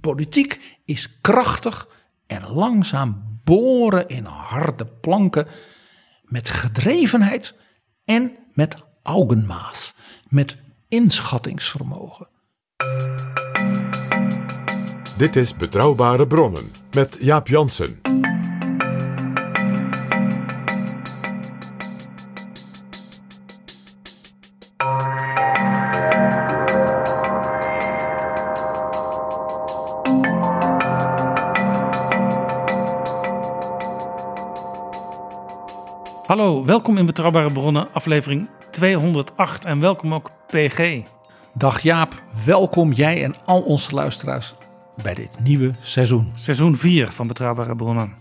Politiek is krachtig en langzaam boren in harde planken met gedrevenheid en met augenmaas, met inschattingsvermogen. Dit is Betrouwbare Bronnen met Jaap Jansen. Hallo, welkom in Betrouwbare Bronnen, aflevering 208 en welkom ook PG. Dag Jaap, welkom jij en al onze luisteraars bij dit nieuwe seizoen. Seizoen 4 van Betrouwbare Bronnen.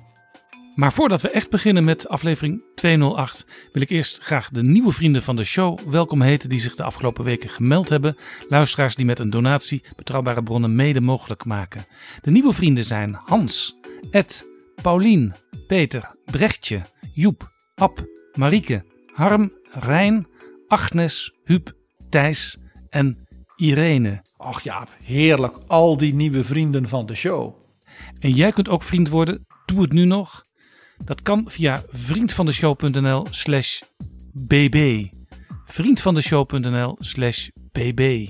Maar voordat we echt beginnen met aflevering 208, wil ik eerst graag de nieuwe vrienden van de show welkom heten die zich de afgelopen weken gemeld hebben. Luisteraars die met een donatie Betrouwbare Bronnen mede mogelijk maken. De nieuwe vrienden zijn Hans, Ed, Paulien, Peter, Brechtje, Joep, Ab, Marieke, Harm, Rijn, Agnes, Huub, Thijs en Irene. Ach Jaap, heerlijk, al die nieuwe vrienden van de show. En jij kunt ook vriend worden. Doe het nu nog. Dat kan via vriendvandeshow.nl slash bb. Vriendvandeshow.nl slash bb.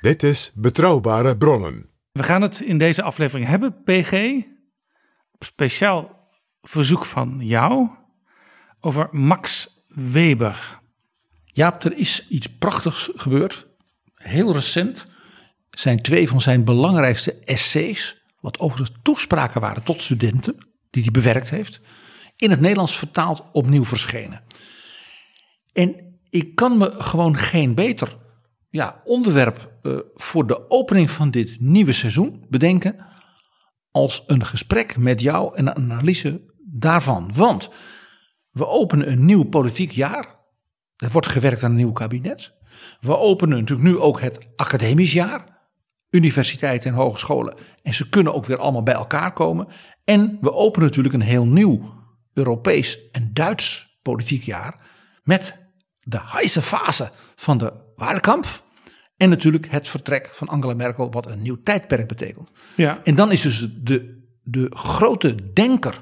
Dit is Betrouwbare Bronnen. We gaan het in deze aflevering hebben, PG, op speciaal verzoek van jou, over Max Weber. Jaap, er is iets prachtigs gebeurd. Heel recent zijn twee van zijn belangrijkste essays, wat overigens toespraken waren tot studenten, die hij bewerkt heeft, in het Nederlands vertaald opnieuw verschenen. En ik kan me gewoon geen beter ja, onderwerp eh, voor de opening van dit nieuwe seizoen bedenken als een gesprek met jou en een analyse daarvan. Want we openen een nieuw politiek jaar. Er wordt gewerkt aan een nieuw kabinet. We openen natuurlijk nu ook het academisch jaar. Universiteiten en hogescholen. En ze kunnen ook weer allemaal bij elkaar komen. En we openen natuurlijk een heel nieuw Europees en Duits politiek jaar. Met de heise fase van de Wahlkampf. En natuurlijk het vertrek van Angela Merkel, wat een nieuw tijdperk betekent. Ja, En dan is dus de, de grote denker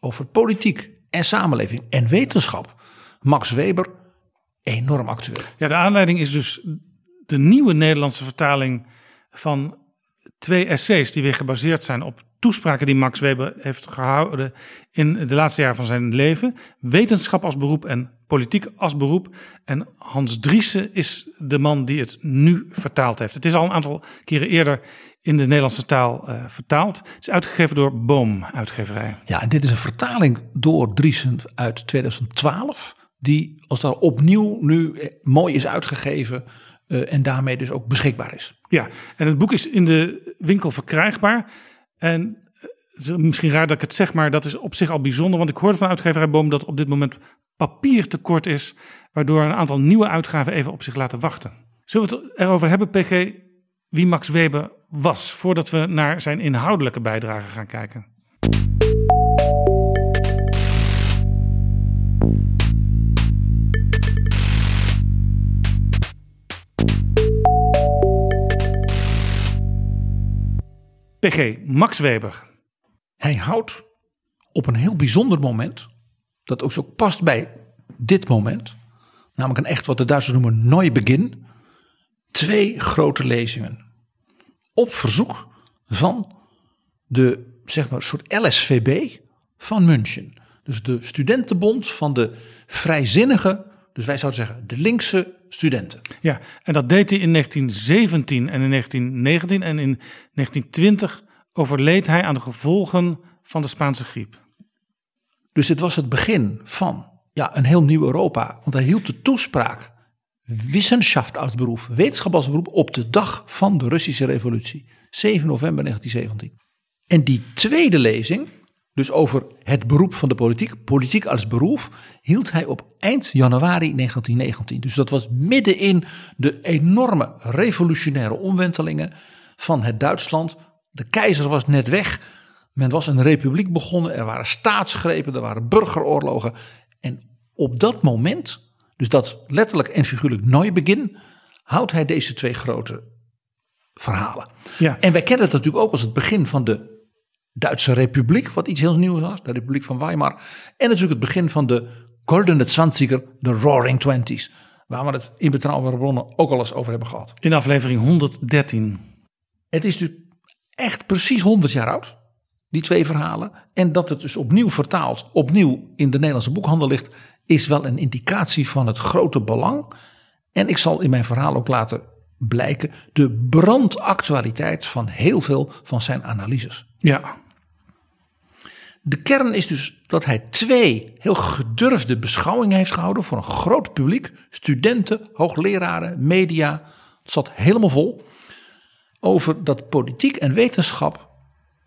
over politiek en samenleving en wetenschap, Max Weber, enorm actueel. ja, de aanleiding is dus de nieuwe Nederlandse vertaling van twee essays die weer gebaseerd zijn op toespraken die Max Weber heeft gehouden in de laatste jaren van zijn leven. Wetenschap als beroep en politiek als beroep. En Hans Driessen is de man die het nu vertaald heeft. Het is al een aantal keren eerder in de Nederlandse taal eh, vertaald. Het is uitgegeven door Boom uitgeverij. Ja, en dit is een vertaling door Driesen uit 2012, die als daar opnieuw nu eh, mooi is uitgegeven eh, en daarmee dus ook beschikbaar is. Ja, en het boek is in de winkel verkrijgbaar. En misschien raar dat ik het zeg, maar dat is op zich al bijzonder. Want ik hoorde van uitgeverij Boom dat op dit moment papier tekort is. Waardoor een aantal nieuwe uitgaven even op zich laten wachten. Zullen we het erover hebben, PG, wie Max Weber was? Voordat we naar zijn inhoudelijke bijdrage gaan kijken. PG, Max Weber. Hij houdt op een heel bijzonder moment, dat ook zo past bij dit moment, namelijk een echt wat de Duitsers noemen Neubeginn, twee grote lezingen. Op verzoek van de, zeg maar, soort LSVB van München. Dus de studentenbond van de vrijzinnige, dus wij zouden zeggen de linkse studenten. Ja, en dat deed hij in 1917 en in 1919 en in 1920 overleed hij aan de gevolgen van de Spaanse griep. Dus dit was het begin van ja, een heel nieuw Europa. Want hij hield de toespraak Wissenschaft als beroep, wetenschap als beroep, op de dag van de Russische revolutie, 7 november 1917. En die tweede lezing, dus over het beroep van de politiek, politiek als beroep, hield hij op eind januari 1919. Dus dat was midden in de enorme revolutionaire omwentelingen van het Duitsland. De keizer was net weg. Men was een republiek begonnen. Er waren staatsgrepen, er waren burgeroorlogen. En op dat moment, dus dat letterlijk en figuurlijk nooit begin, houdt hij deze twee grote verhalen. Ja. En wij kennen het natuurlijk ook als het begin van de Duitse Republiek, wat iets heel nieuws was, de Republiek van Weimar. En natuurlijk het begin van de Goldene Zwanziger, de Roaring Twenties, waar we het in betrouwbare bronnen ook al eens over hebben gehad. In aflevering 113. Het is dus echt precies 100 jaar oud, die twee verhalen. En dat het dus opnieuw vertaald, opnieuw in de Nederlandse boekhandel ligt, is wel een indicatie van het grote belang. En ik zal in mijn verhaal ook laten blijken de brandactualiteit van heel veel van zijn analyses. Ja. De kern is dus dat hij twee heel gedurfde beschouwingen heeft gehouden voor een groot publiek. Studenten, hoogleraren, media. Het zat helemaal vol. Over dat politiek en wetenschap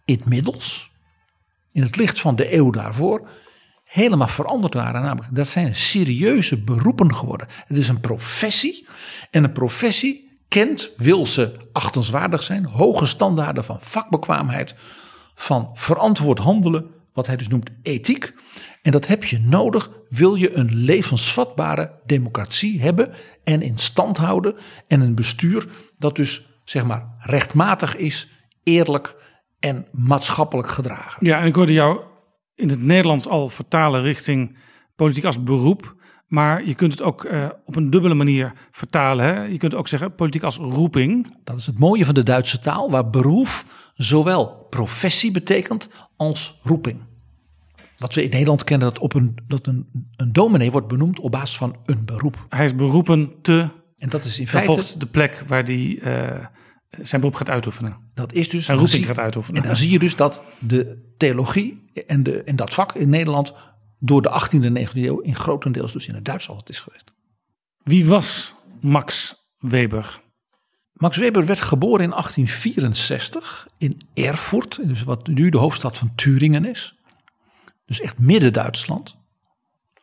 inmiddels, in het licht van de eeuw daarvoor, helemaal veranderd waren. Namelijk, dat zijn serieuze beroepen geworden. Het is een professie. En een professie kent, wil ze achtenswaardig zijn, hoge standaarden van vakbekwaamheid, van verantwoord handelen, wat hij dus noemt ethiek. En dat heb je nodig, wil je een levensvatbare democratie hebben en in stand houden. En een bestuur dat dus zeg maar rechtmatig is, eerlijk en maatschappelijk gedragen. Ja, en ik hoorde jou in het Nederlands al vertalen richting politiek als beroep. Maar je kunt het ook eh, op een dubbele manier vertalen. Hè? Je kunt ook zeggen politiek als roeping. Dat is het mooie van de Duitse taal, waar beroep zowel professie betekent als roeping. Wat we in Nederland kennen, dat, op een, dat een, een dominee wordt benoemd op basis van een beroep. Hij is beroepen te. En dat is in feite, de plek waar hij eh, zijn beroep gaat uitoefenen. dat is dus, Zijn roeping gaat uitoefenen. En dan zie je dus dat de theologie en, de, en dat vak in Nederland door de 18e en 19e eeuw in grotendeels dus in het Duits altijd is geweest. Wie was Max Weber? Max Weber werd geboren in 1864 in Erfurt, dus wat nu de hoofdstad van Turingen is. Dus echt midden Duitsland.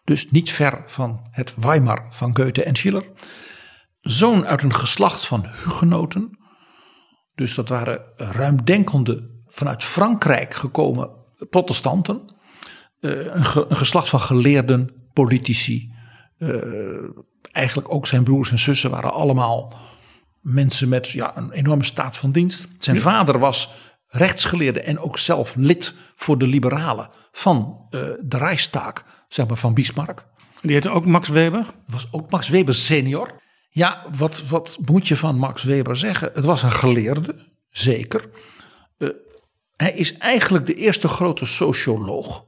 Dus niet ver van het Weimar van Goethe en Schiller. Zoon uit een geslacht van hugenoten. Dus dat waren ruimdenkende vanuit Frankrijk gekomen protestanten. Eh, een, ge- een geslacht van geleerden, politici. Eh, eigenlijk ook zijn broers en zussen waren allemaal mensen met ja, een enorme staat van dienst. Zijn vader was rechtsgeleerde en ook zelf lid voor de liberalen van eh, de Reichstag, zeg maar van Bismarck. Die heette ook Max Weber. Was ook Max Weber senior. Ja, wat, wat moet je van Max Weber zeggen? Het was een geleerde, zeker. Eh, hij is eigenlijk de eerste grote socioloog.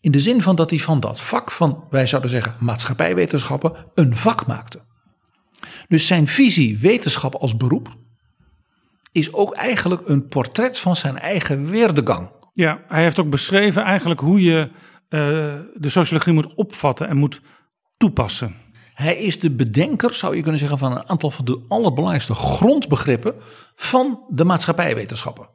In de zin van dat hij van dat vak van, wij zouden zeggen, maatschappijwetenschappen, een vak maakte. Dus zijn visie wetenschap als beroep is ook eigenlijk een portret van zijn eigen weerdegang. Ja, hij heeft ook beschreven eigenlijk hoe je eh, de sociologie moet opvatten en moet toepassen. Hij is de bedenker, zou je kunnen zeggen, van een aantal van de allerbelangrijkste grondbegrippen van de maatschappijwetenschappen.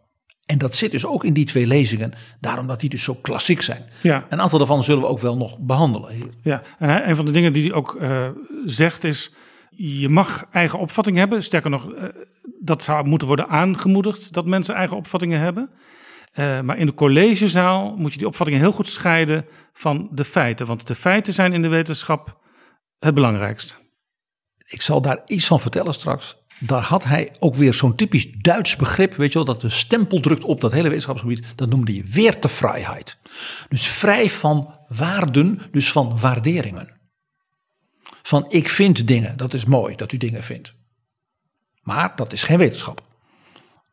En dat zit dus ook in die twee lezingen, daarom dat die dus zo klassiek zijn. Ja. Een aantal daarvan zullen we ook wel nog behandelen hier. Ja, en een van de dingen die hij ook eh, zegt is: je mag eigen opvatting hebben. Sterker nog, eh, dat zou moeten worden aangemoedigd dat mensen eigen opvattingen hebben. Eh, maar in de collegezaal moet je die opvattingen heel goed scheiden van de feiten. Want de feiten zijn in de wetenschap het belangrijkst. Ik zal daar iets van vertellen straks. Daar had hij ook weer zo'n typisch Duits begrip, weet je wel, dat de stempel drukt op dat hele wetenschapsgebied. Dat noemde je weertevrijheid. Dus vrij van waarden, dus van waarderingen. Van ik vind dingen, dat is mooi dat u dingen vindt. Maar dat is geen wetenschap.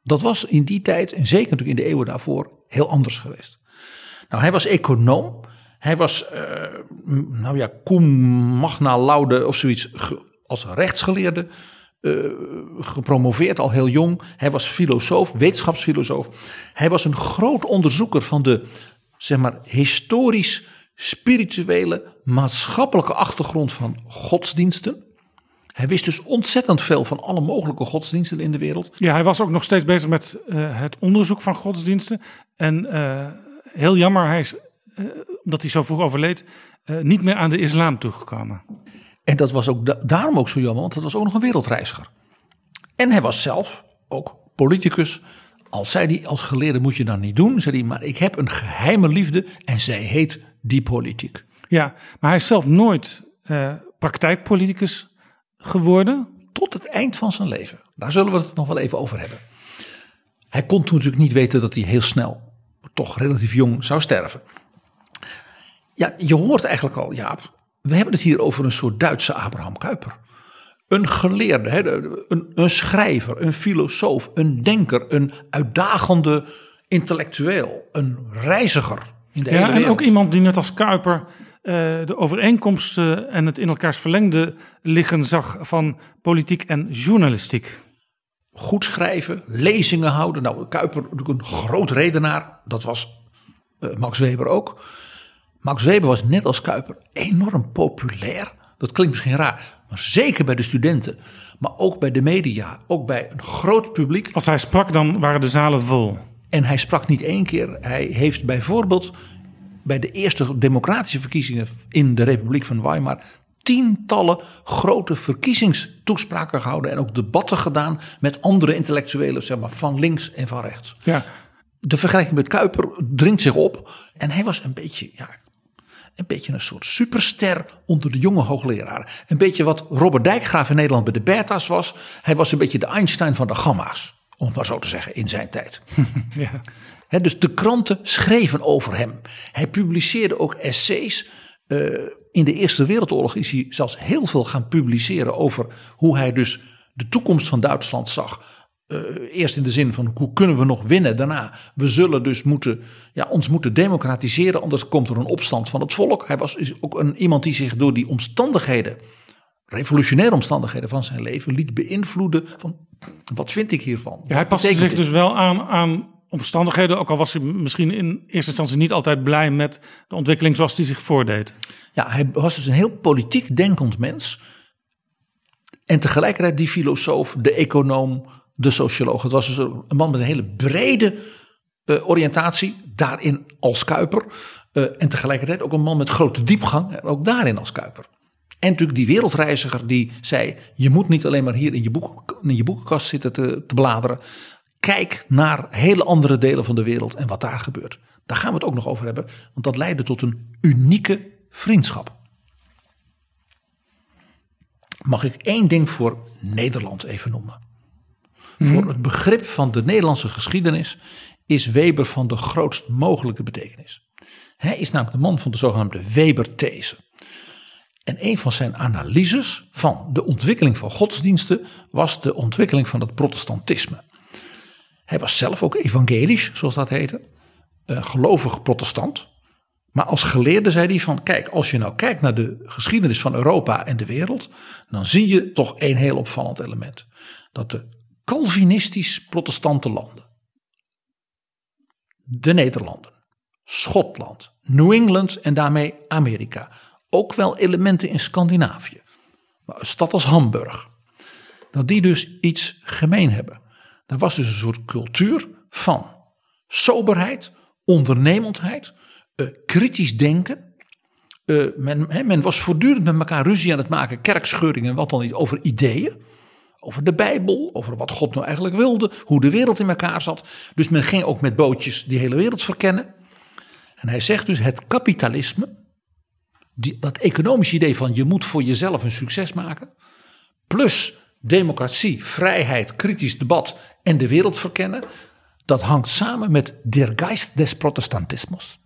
Dat was in die tijd, en zeker natuurlijk in de eeuwen daarvoor, heel anders geweest. Nou, hij was econoom. Hij was, eh, m- nou ja, cum magna laude of zoiets, als rechtsgeleerde eh, gepromoveerd, al heel jong. Hij was filosoof, wetenschapsfilosoof. Hij was een groot onderzoeker van de, zeg maar, historisch, spirituele, maatschappelijke achtergrond van godsdiensten. Hij wist dus ontzettend veel van alle mogelijke godsdiensten in de wereld. Ja, hij was ook nog steeds bezig met uh, het onderzoek van godsdiensten. En uh, heel jammer, hij is, uh, omdat hij zo vroeg overleed, niet meer aan de islam toegekomen. En dat was ook da daarom ook zo jammer, want dat was ook nog een wereldreiziger. En hij was zelf ook politicus. Al zei hij, als geleerde moet je dat niet doen, zei hij, maar ik heb een geheime liefde en zij heet die politiek. Ja, maar hij is zelf nooit praktijkpoliticus geworden? Tot het eind van zijn leven. Daar zullen we het nog wel even over hebben. Hij kon toen natuurlijk niet weten dat hij heel snel, toch relatief jong, zou sterven. Ja, je hoort eigenlijk al, Jaap, we hebben het hier over een soort Duitse Abraham Kuyper. Een geleerde, een, een schrijver, een filosoof, een denker, een uitdagende intellectueel, een reiziger in de ja, hele wereld. En ook iemand die net als Kuyper uh, de overeenkomsten en het in elkaars verlengde liggen zag van politiek en journalistiek. Goed schrijven, lezingen houden. Nou, Kuiper natuurlijk een groot redenaar. Dat was uh, Max Weber ook. Max Weber was net als Kuiper enorm populair. Dat klinkt misschien raar, maar zeker bij de studenten. Maar ook bij de media, ook bij een groot publiek. Als hij sprak, dan waren de zalen vol. En hij sprak niet één keer. Hij heeft bijvoorbeeld bij de eerste democratische verkiezingen in de Republiek van Weimar tientallen grote verkiezingstoespraken gehouden en ook debatten gedaan met andere intellectuelen, zeg maar, van links en van rechts. Ja. De vergelijking met Kuiper dringt zich op en hij was een beetje, ja, een beetje een soort superster onder de jonge hoogleraren. Een beetje wat Robert Dijkgraaf in Nederland bij de Beta's was. Hij was een beetje de Einstein van de gamma's, om het maar zo te zeggen, in zijn tijd. ja dus de kranten schreven over hem. Hij publiceerde ook essays. Uh, in de Eerste Wereldoorlog is hij zelfs heel veel gaan publiceren over hoe hij dus de toekomst van Duitsland zag. Uh, eerst in de zin van hoe kunnen we nog winnen daarna. We zullen dus moeten, ja, ons moeten democratiseren, anders komt er een opstand van het volk. Hij was is ook een, iemand die zich door die omstandigheden, revolutionaire omstandigheden van zijn leven, liet beïnvloeden van wat vind ik hiervan. Ja, hij paste zich dus wel aan, aan omstandigheden, ook al was hij misschien in eerste instantie niet altijd blij met de ontwikkeling zoals die zich voordeed. Ja, hij was dus een heel politiek denkend mens. En tegelijkertijd die filosoof, de econoom, de socioloog. Het was dus een man met een hele brede uh, oriëntatie, daarin als Kuiper. Uh, en tegelijkertijd ook een man met grote diepgang, en ook daarin als Kuiper. En natuurlijk die wereldreiziger die zei: Je moet niet alleen maar hier in je, boek, in je boekenkast zitten te, te bladeren. Kijk naar hele andere delen van de wereld en wat daar gebeurt. Daar gaan we het ook nog over hebben, want dat leidde tot een unieke vriendschap. Mag ik één ding voor Nederland even noemen? Voor het begrip van de Nederlandse geschiedenis is Weber van de grootst mogelijke betekenis. Hij is namelijk de man van de zogenaamde Weber-these. En een van zijn analyses van de ontwikkeling van godsdiensten was de ontwikkeling van het protestantisme. Hij was zelf ook evangelisch, zoals dat heette. Een gelovig protestant. Maar als geleerde zei hij van, kijk, als je nou kijkt naar de geschiedenis van Europa en de wereld, dan zie je toch een heel opvallend element. Dat de Calvinistisch-protestante landen, de Nederlanden, Schotland, New England en daarmee Amerika, ook wel elementen in Scandinavië, maar een stad als Hamburg, dat die dus iets gemeen hebben. Er was dus een soort cultuur van soberheid, ondernemendheid, uh, kritisch denken. Uh, men, men, was voortdurend met elkaar ruzie aan het maken, kerkscheuringen en wat dan niet, over ideeën. Over de Bijbel, over wat God nou eigenlijk wilde, hoe de wereld in elkaar zat. Dus men ging ook met bootjes die hele wereld verkennen. En hij zegt dus het kapitalisme, die, dat economische idee van je moet voor jezelf een succes maken, plus democratie, vrijheid, kritisch debat en de wereld verkennen, dat hangt samen met der Geist des Protestantismus.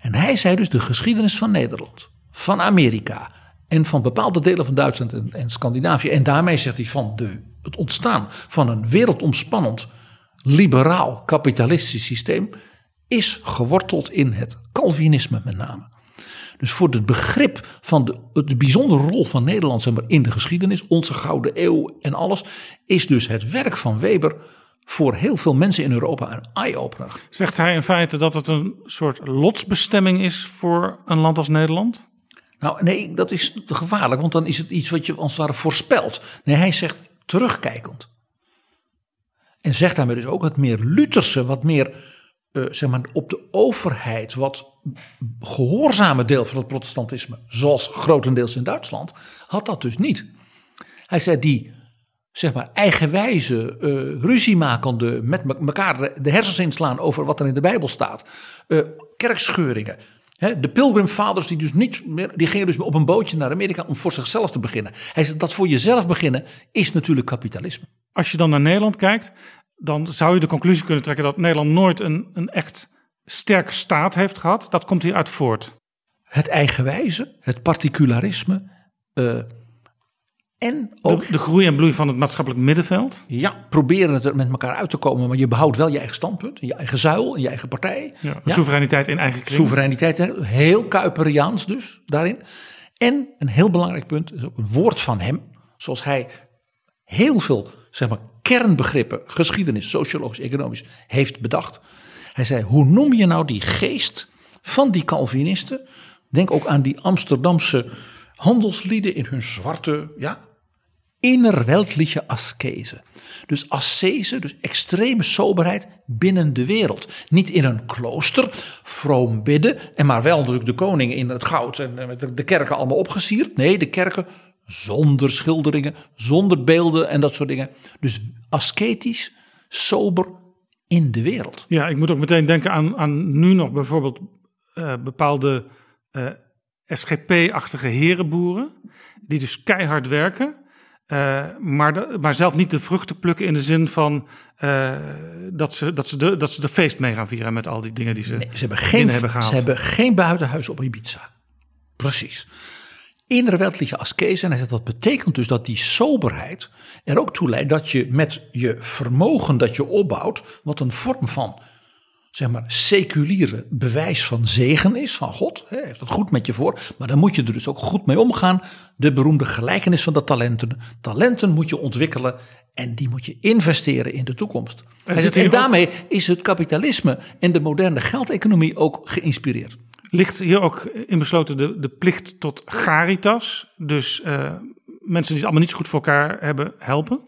En hij zei dus de geschiedenis van Nederland, van Amerika en van bepaalde delen van Duitsland en, en Scandinavië. En daarmee zegt hij van de, het ontstaan van een wereldomspannend, liberaal, kapitalistisch systeem is geworteld in het Calvinisme met name. Dus voor het begrip van de, de bijzondere rol van Nederland zeg maar, in de geschiedenis, onze gouden eeuw en alles, is dus het werk van Weber voor heel veel mensen in Europa een eye-opener. Zegt hij in feite dat het een soort lotsbestemming is voor een land als Nederland? Nou, nee, dat is te gevaarlijk, want dan is het iets wat je als ware voorspelt. Nee, hij zegt terugkijkend. En zegt daarmee dus ook het meer Lutherse, wat meer eh, zeg maar, op de overheid, wat gehoorzame deel van het protestantisme, zoals grotendeels in Duitsland, had dat dus niet. Hij zei die zeg maar eigenwijze, uh, ruziemakende, met elkaar de hersens inslaan over wat er in de Bijbel staat, uh, kerkscheuringen. De pilgrimvaders die dus niet meer, die gingen dus op een bootje naar Amerika om voor zichzelf te beginnen. Hij zei dat voor jezelf beginnen is natuurlijk kapitalisme. Als je dan naar Nederland kijkt, dan zou je de conclusie kunnen trekken dat Nederland nooit een, een echt sterke staat heeft gehad. Dat komt hieruit voort. Het eigenwijze, het particularisme. Uh, en ook de, de, groei en bloei van het maatschappelijk middenveld. Ja, proberen het er met elkaar uit te komen, maar je behoudt wel je eigen standpunt, je eigen zuil, je eigen partij. Ja, Soevereiniteit in eigen kring. Soevereiniteit, heel Kuiperiaans dus daarin. En een heel belangrijk punt, is ook een woord van hem, zoals hij heel veel zeg maar, kernbegrippen, geschiedenis, sociologisch, economisch, heeft bedacht. Hij zei, hoe noem je nou die geest van die Calvinisten? Denk ook aan die Amsterdamse handelslieden in hun zwarte, ja, innerweltliche askese. Dus ascese, dus extreme soberheid binnen de wereld. Niet in een klooster, vroom bidden en maar wel natuurlijk de koning in het goud en met de kerken allemaal opgesierd. Nee, de kerken zonder schilderingen, zonder beelden en dat soort dingen. Dus asketisch, sober in de wereld. Ja, ik moet ook meteen denken aan, aan nu nog bijvoorbeeld uh, bepaalde uh, SGP-achtige herenboeren, die dus keihard werken, uh, maar, de, maar zelf niet de vruchten plukken in de zin van dat, ze, dat, ze de, dat ze de feest mee gaan vieren met al die dingen die ze, nee, ze hebben geen, hebben gehaald. Ze hebben geen buitenhuis op Ibiza. Precies innerweltliche askese. En hij zegt dat betekent dus dat die soberheid er ook toe leidt dat je met je vermogen dat je opbouwt, wat een vorm van zeg maar seculiere bewijs van zegen is van God. Hij heeft het goed met je voor, maar dan moet je er dus ook goed mee omgaan. De beroemde gelijkenis van de talenten. Talenten moet je ontwikkelen en die moet je investeren in de toekomst. En, en daarmee is het kapitalisme en de moderne geldeconomie ook geïnspireerd. Ligt hier ook in besloten de, de plicht tot caritas? Dus uh, mensen die het allemaal niet zo goed voor elkaar hebben, helpen?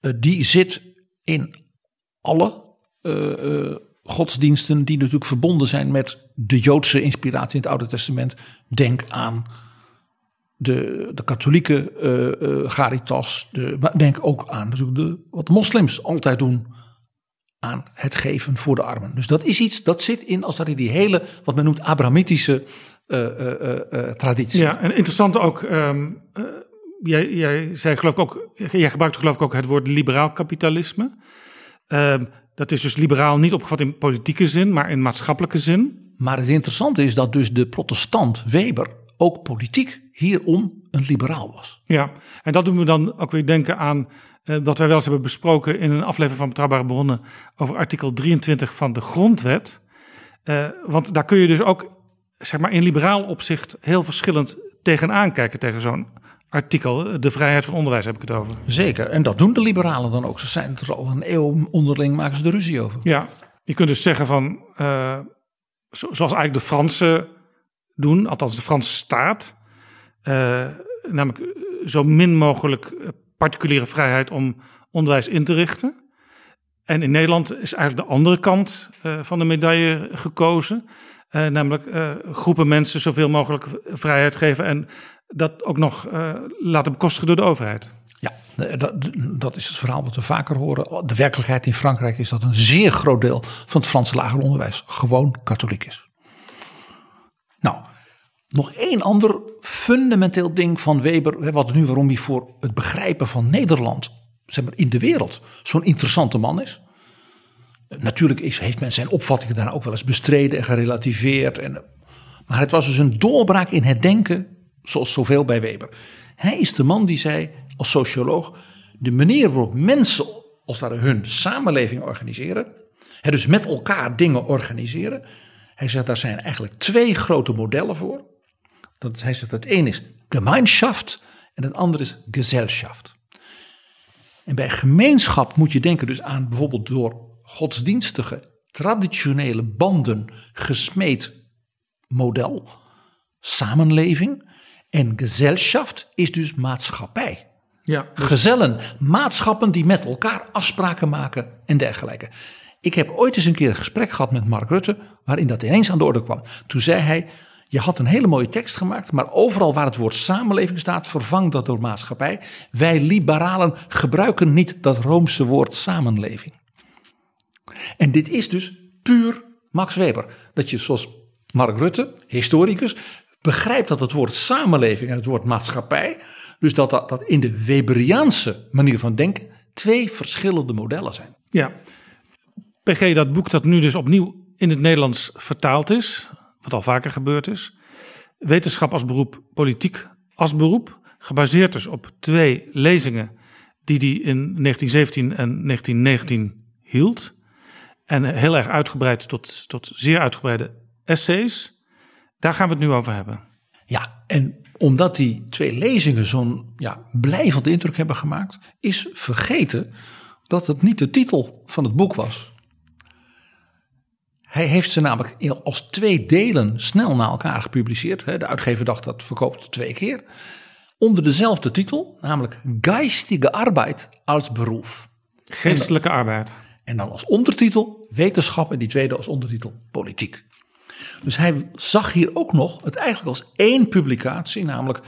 Uh, die zit in alle uh, godsdiensten die natuurlijk verbonden zijn met de Joodse inspiratie in het Oude Testament. Denk aan de, de katholieke caritas. De, maar denk ook aan natuurlijk de, wat moslims altijd doen aan het geven voor de armen. Dus dat is iets dat zit in als dat in die hele, wat men noemt, Abrahamitische uh, uh, uh, traditie. Ja, en interessant ook, um, jij, jij zei geloof ik ook, jij gebruikt geloof ik ook het woord liberaal kapitalisme. Um, dat is dus liberaal niet opgevat in politieke zin, maar in maatschappelijke zin. Maar het interessante is dat dus de protestant Weber ook politiek hierom een liberaal was. Ja, en dat doen we dan ook weer denken aan uh, wat wij wel eens hebben besproken in een aflevering van Betrouwbare Bronnen over artikel 23 van de Grondwet. Uh, want daar kun je dus ook, zeg maar, in liberaal opzicht heel verschillend tegenaan kijken tegen zo'n artikel. De vrijheid van onderwijs heb ik het over. Zeker, en dat doen de liberalen dan ook. Ze zijn er al een eeuw onderling, maken ze de ruzie over. Ja, je kunt dus zeggen van, uh, zoals eigenlijk de Fransen doen, althans de Franse staat, namelijk zo min mogelijk particuliere vrijheid om onderwijs in te richten. En in Nederland is eigenlijk de andere kant uh, van de medaille gekozen. Uh, namelijk uh, groepen mensen zoveel mogelijk vrijheid geven en dat ook nog laten bekostigen door de overheid. Ja, dat, dat, is het verhaal wat we vaker horen. De werkelijkheid in Frankrijk is dat een zeer groot deel van het Franse lager onderwijs gewoon katholiek is. Nou, nog één ander fundamenteel ding van Weber, wat nu waarom hij voor het begrijpen van Nederland zeg maar, in de wereld zo'n interessante man is. Natuurlijk is, heeft men zijn opvattingen daarna ook wel eens bestreden en gerelativeerd. En, maar het was dus een doorbraak in het denken, zoals zoveel bij Weber. Hij is de man die zei, als socioloog, de manier waarop mensen als het ware hun samenleving organiseren, dus met elkaar dingen organiseren. Hij zegt, daar zijn eigenlijk twee grote modellen voor. Dat, hij zegt het een is Gemeinschaft en het andere is Gesellschaft. En bij gemeenschap moet je denken dus aan bijvoorbeeld door godsdienstige, traditionele banden gesmeed model. samenleving. En Gesellschaft is dus maatschappij. Ja, Gezellen, maatschappen die met elkaar afspraken maken en dergelijke. Ik heb ooit eens een keer een gesprek gehad met Mark Rutte, waarin dat ineens aan de orde kwam. Toen zei hij: Je had een hele mooie tekst gemaakt, maar overal waar het woord samenleving staat, vervang dat door maatschappij. Wij liberalen gebruiken niet dat Roomse woord samenleving. En dit is dus puur Max Weber. Dat je zoals Mark Rutte, historicus, begrijpt dat het woord samenleving en het woord maatschappij, dus dat dat, in de Weberiaanse manier van denken twee verschillende modellen zijn. Ja. PG, dat boek dat nu dus opnieuw in het Nederlands vertaald is, wat al vaker gebeurd is. Wetenschap als beroep, politiek als beroep. Gebaseerd dus op twee lezingen die hij in 1917 en 1919 hield. En heel erg uitgebreid tot, tot zeer uitgebreide essays. Daar gaan we het nu over hebben. Ja, en omdat die twee lezingen zo'n ja, blijvende indruk hebben gemaakt, is vergeten dat het niet de titel van het boek was. Hij heeft ze namelijk als twee delen snel na elkaar gepubliceerd. De uitgever dacht dat verkoopt twee keer. Onder dezelfde titel, namelijk Geistige Arbeid als beroep. Geestelijke arbeid. En dan als ondertitel wetenschap en die tweede als ondertitel politiek. Dus hij zag hier ook nog het eigenlijk als één publicatie, namelijk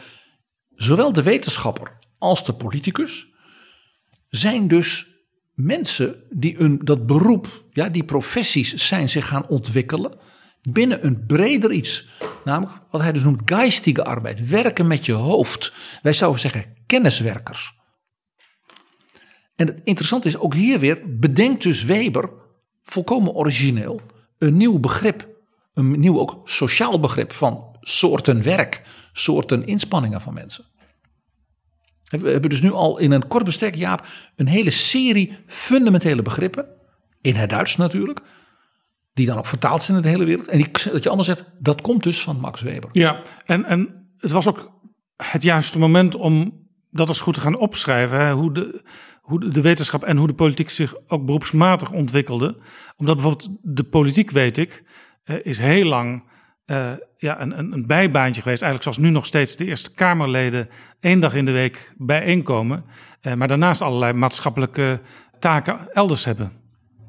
zowel de wetenschapper als de politicus zijn dus mensen die een, dat beroep, ja, die professies zijn zich gaan ontwikkelen binnen een breder iets. Namelijk wat hij dus noemt geistige arbeid, werken met je hoofd. Wij zouden zeggen kenniswerkers. En het interessante is ook hier weer, bedenkt dus Weber, volkomen origineel, een nieuw begrip. Een nieuw ook sociaal begrip van soorten werk, soorten inspanningen van mensen. We hebben dus nu al in een kort bestek, Jaap, een hele serie fundamentele begrippen. In het Duits natuurlijk. Die dan ook vertaald zijn in de hele wereld. En die, dat je allemaal zegt, dat komt dus van Max Weber. Ja, en, en het was ook het juiste moment om dat eens goed te gaan opschrijven. Hoe, de, hoe de wetenschap en hoe de politiek zich ook beroepsmatig ontwikkelde. Omdat bijvoorbeeld de politiek, weet ik, is heel lang uh, ja, een, een, een, bijbaantje geweest. Eigenlijk zoals nu nog steeds de Eerste Kamerleden één dag in de week bijeenkomen. Uh, maar daarnaast allerlei maatschappelijke taken elders hebben.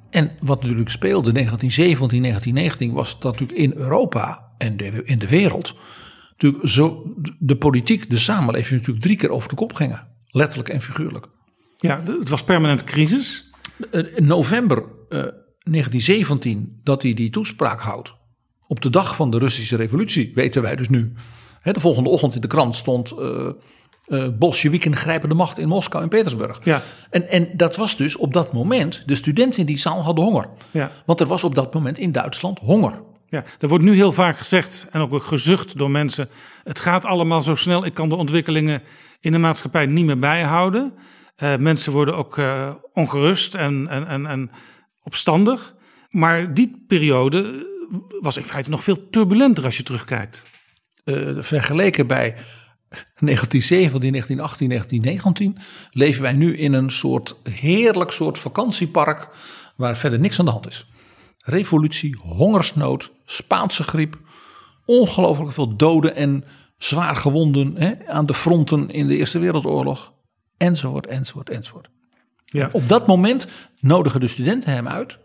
En wat natuurlijk speelde 1917, 1919 was dat natuurlijk in Europa en de, in de wereld. Natuurlijk zo de politiek, de samenleving natuurlijk drie keer over de kop gingen. Letterlijk en figuurlijk. Ja, het was permanent crisis. In november uh, 1917 dat hij die toespraak houdt op de dag van de Russische revolutie, weten wij dus nu. de volgende ochtend in de krant stond uh, uh, Bolsjewieken grijpen de macht in Moskou en Petersburg. Ja. En, en dat was dus op dat moment, de studenten in die zaal hadden honger. Ja. Want er was op dat moment in Duitsland honger. Ja, er wordt nu heel vaak gezegd en ook gezucht door mensen. Het gaat allemaal zo snel, ik kan de ontwikkelingen in de maatschappij niet meer bijhouden. Uh, mensen worden ook uh, ongerust en, en, en, en opstandig. Maar die periode was in feite nog veel turbulenter als je terugkijkt. Uh, vergeleken bij 1917, 1918, 1919 leven wij nu in een soort heerlijk soort vakantiepark waar verder niks aan de hand is. Revolutie, hongersnood, Spaanse griep, ongelooflijk veel doden en zwaar gewonden hè, aan de fronten in de Eerste Wereldoorlog, enzovoort, enzovoort, enzovoort. Ja. Op dat moment nodigen de studenten hem uit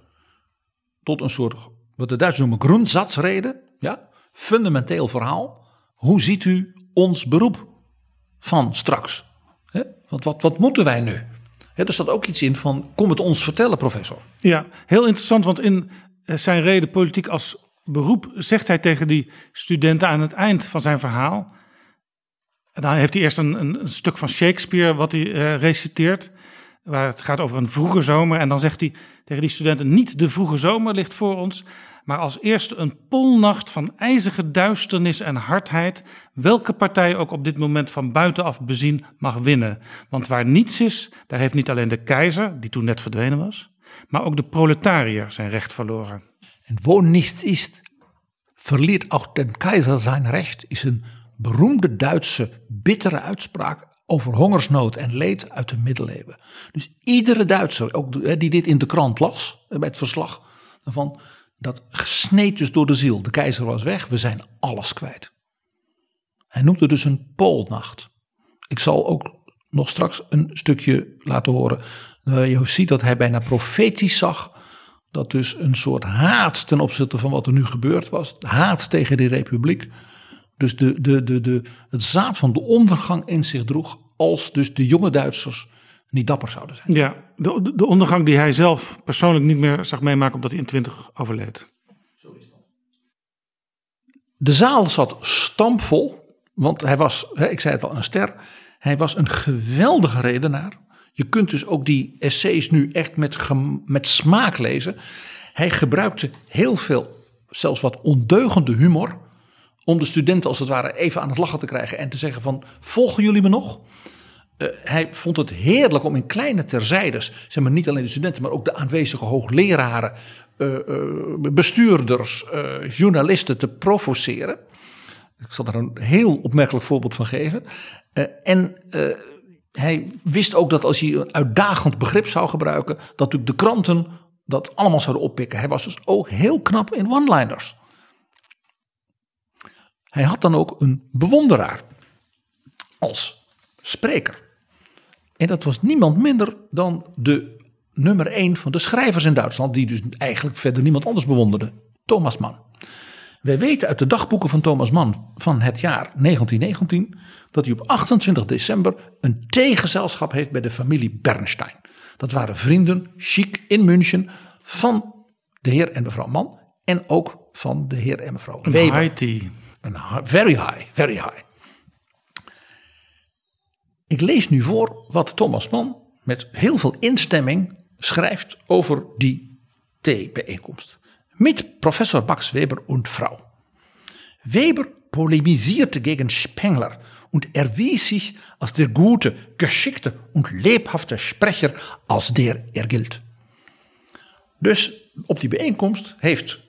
tot een soort wat de Duitsers noemen grundsatzreden, ja, fundamenteel verhaal. Hoe ziet u ons beroep van straks? He? Want wat, wat moeten wij nu? He, er staat ook iets in van, kom het ons vertellen, professor. Ja, heel interessant, want in eh, zijn reden politiek als beroep zegt hij tegen die studenten aan het eind van zijn verhaal. En dan heeft hij eerst een, een, een stuk van Shakespeare wat hij uh, reciteert, waar het gaat over een vroege zomer. En dan zegt hij tegen die studenten: Niet de vroege zomer ligt voor ons, maar als eerste een polnacht van ijzige duisternis en hardheid, welke partij ook op dit moment van buitenaf bezien mag winnen. Want waar niets is, daar heeft niet alleen de keizer, die toen net verdwenen was, maar ook de proletariër zijn recht verloren. En wo niets is, verliert ook de keizer zijn recht, is een beroemde Duitse bittere uitspraak over hongersnood en leed uit de middeleeuwen. Dus iedere Duitser, ook die dit in de krant las, bij het verslag daarvan, dat sneed dus door de ziel. De keizer was weg, we zijn alles kwijt. Hij noemt het dus een poolnacht. Ik zal ook nog straks een stukje laten horen. waar je ziet dat hij bijna profetisch zag. Dat dus een soort haat ten opzichte van wat er nu gebeurd was. Haat tegen die republiek. Dus de, de, de, de, het zaad van de ondergang in zich droeg. Als dus de jonge Duitsers niet dapper zouden zijn. Ja, de, de- de ondergang die hij zelf persoonlijk niet meer zag meemaken omdat hij in 20 overleed. De zaal zat stampvol, want hij was, hè, ik zei het al, een ster. Hij was een geweldige redenaar. Je kunt dus ook die essays nu echt met, met smaak lezen. Hij gebruikte heel veel, zelfs wat ondeugende humor. Om de studenten als het ware even aan het lachen te krijgen en te zeggen van, volgen jullie me nog? Eh, hij vond het heerlijk om in kleine terzijdes, zeg maar niet alleen de studenten, maar ook de aanwezige hoogleraren, eh, eh, bestuurders, journalisten te provoceren. Ik zal daar een heel opmerkelijk voorbeeld van geven. En hij wist ook dat als hij een uitdagend begrip zou gebruiken, dat natuurlijk de kranten dat allemaal zouden oppikken. Hij was dus ook heel knap in one-liners. Hij had dan ook een bewonderaar als spreker. En dat was niemand minder dan de nummer één van de schrijvers in Duitsland, die dus eigenlijk verder niemand anders bewonderde, Thomas Mann. Wij weten uit de dagboeken van Thomas Mann van het jaar 1919 dat hij op 28 december een theegezelschap heeft bij de familie Bernstein. Dat waren vrienden, chic in München, van de heer en mevrouw Mann en ook van de heer en mevrouw Een Weber. high tea. Very high, very high. Ik lees nu voor wat Thomas Mann met heel veel instemming schrijft over die theebijeenkomst. Mit Professor Max Weber und Frau. Weber polemisierte gegen Spengler und erwies sich als der gute, geschickte und lebhafte Sprecher, als der er gilt. Dus op die bijeenkomst heeft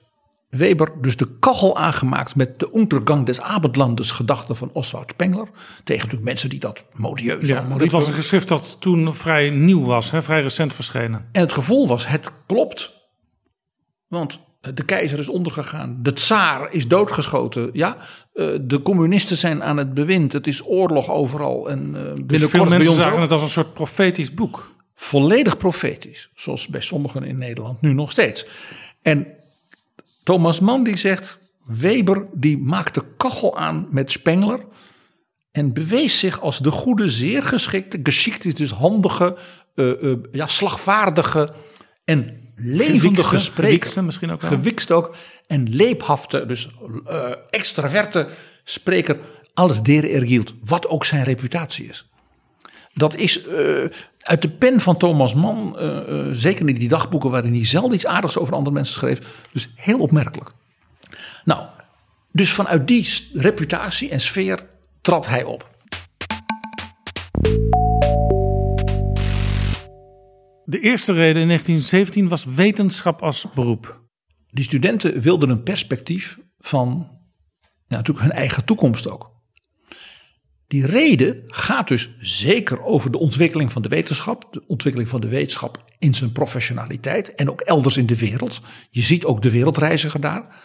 Weber dus de kachel aangemaakt met de Untergang des Abendlandes gedachten van Oswald Spengler. Tegen natuurlijk mensen die dat modieus Ja, dit was een geschrift dat toen vrij nieuw was, hè, vrij recent verschenen. En het gevolg was, het klopt. Want de keizer is ondergegaan. De tsaar is doodgeschoten. Ja, eh, de communisten zijn aan het bewind. Het is oorlog overal. En eh Dus binnenkort veel bij mensen ons zagen ook. het als een soort profetisch boek. volledig profetisch. Zoals bij sommigen in Nederland nu nog steeds. En Thomas Mann die zegt, Weber die maakte kachel aan met Spengler. En bewees zich als de goede, zeer geschikte, geschikt is dus handige, eh, eh, ja, slagvaardige en levendige spreker. gewiekste misschien ook wel. Gewikst ook. En leephafte, dus eh extraverte spreker. Alles der er hield. Wat ook zijn reputatie is. Dat is eh, uit de pen van Thomas Mann, eh, eh, zeker in die dagboeken waarin hij zelden iets aardigs over andere mensen schreef. Dus heel opmerkelijk. Nou, dus vanuit die reputatie en sfeer trad hij op. De eerste reden in 1917 was wetenschap als beroep. Die studenten wilden een perspectief van ja, natuurlijk hun eigen toekomst ook. Die reden gaat dus zeker over de ontwikkeling van de wetenschap, de ontwikkeling van de wetenschap in zijn professionaliteit en ook elders in de wereld. Je ziet ook de wereldreiziger daar.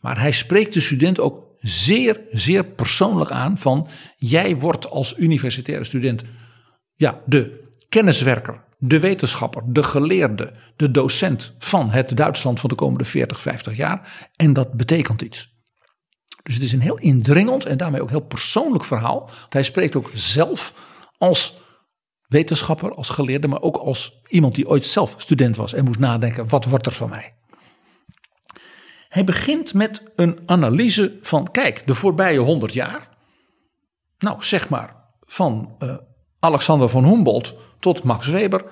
Maar hij spreekt de student ook zeer, zeer persoonlijk aan van jij wordt als universitaire student ja, de kenniswerker, de wetenschapper, de geleerde, de docent van het Duitsland van de komende 40, 50 jaar. En dat betekent iets. Dus het is een heel indringend en daarmee ook heel persoonlijk verhaal. Hij spreekt ook zelf als wetenschapper, als geleerde, maar ook als iemand die ooit zelf student was en moest nadenken: wat wordt er van mij? Hij begint met een analyse van: kijk, de voorbije 100 jaar. Nou, zeg maar van eh, Alexander von Humboldt tot Max Weber.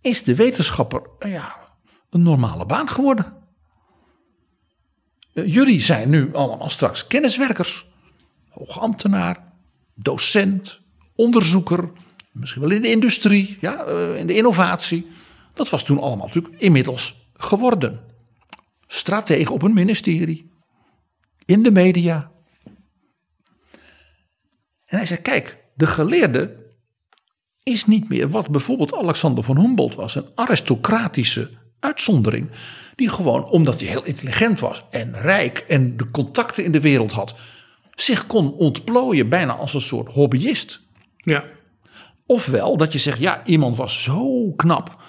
Is de wetenschapper eh, ja, een normale baan geworden? Eh, jullie zijn nu allemaal straks kenniswerkers, hoogambtenaar, docent, onderzoeker, misschien wel in de industrie, ja, eh, in de innovatie. Dat was toen allemaal natuurlijk inmiddels geworden. Stratege op een ministerie, in de media. En hij zei: Kijk, de geleerde is niet meer wat bijvoorbeeld Alexander van Humboldt was, een aristocratische uitzondering. Die gewoon, omdat hij heel intelligent was en rijk en de contacten in de wereld had, zich kon ontplooien bijna als een soort hobbyist. Ja. Ofwel dat je zegt, ja, iemand was zo knap.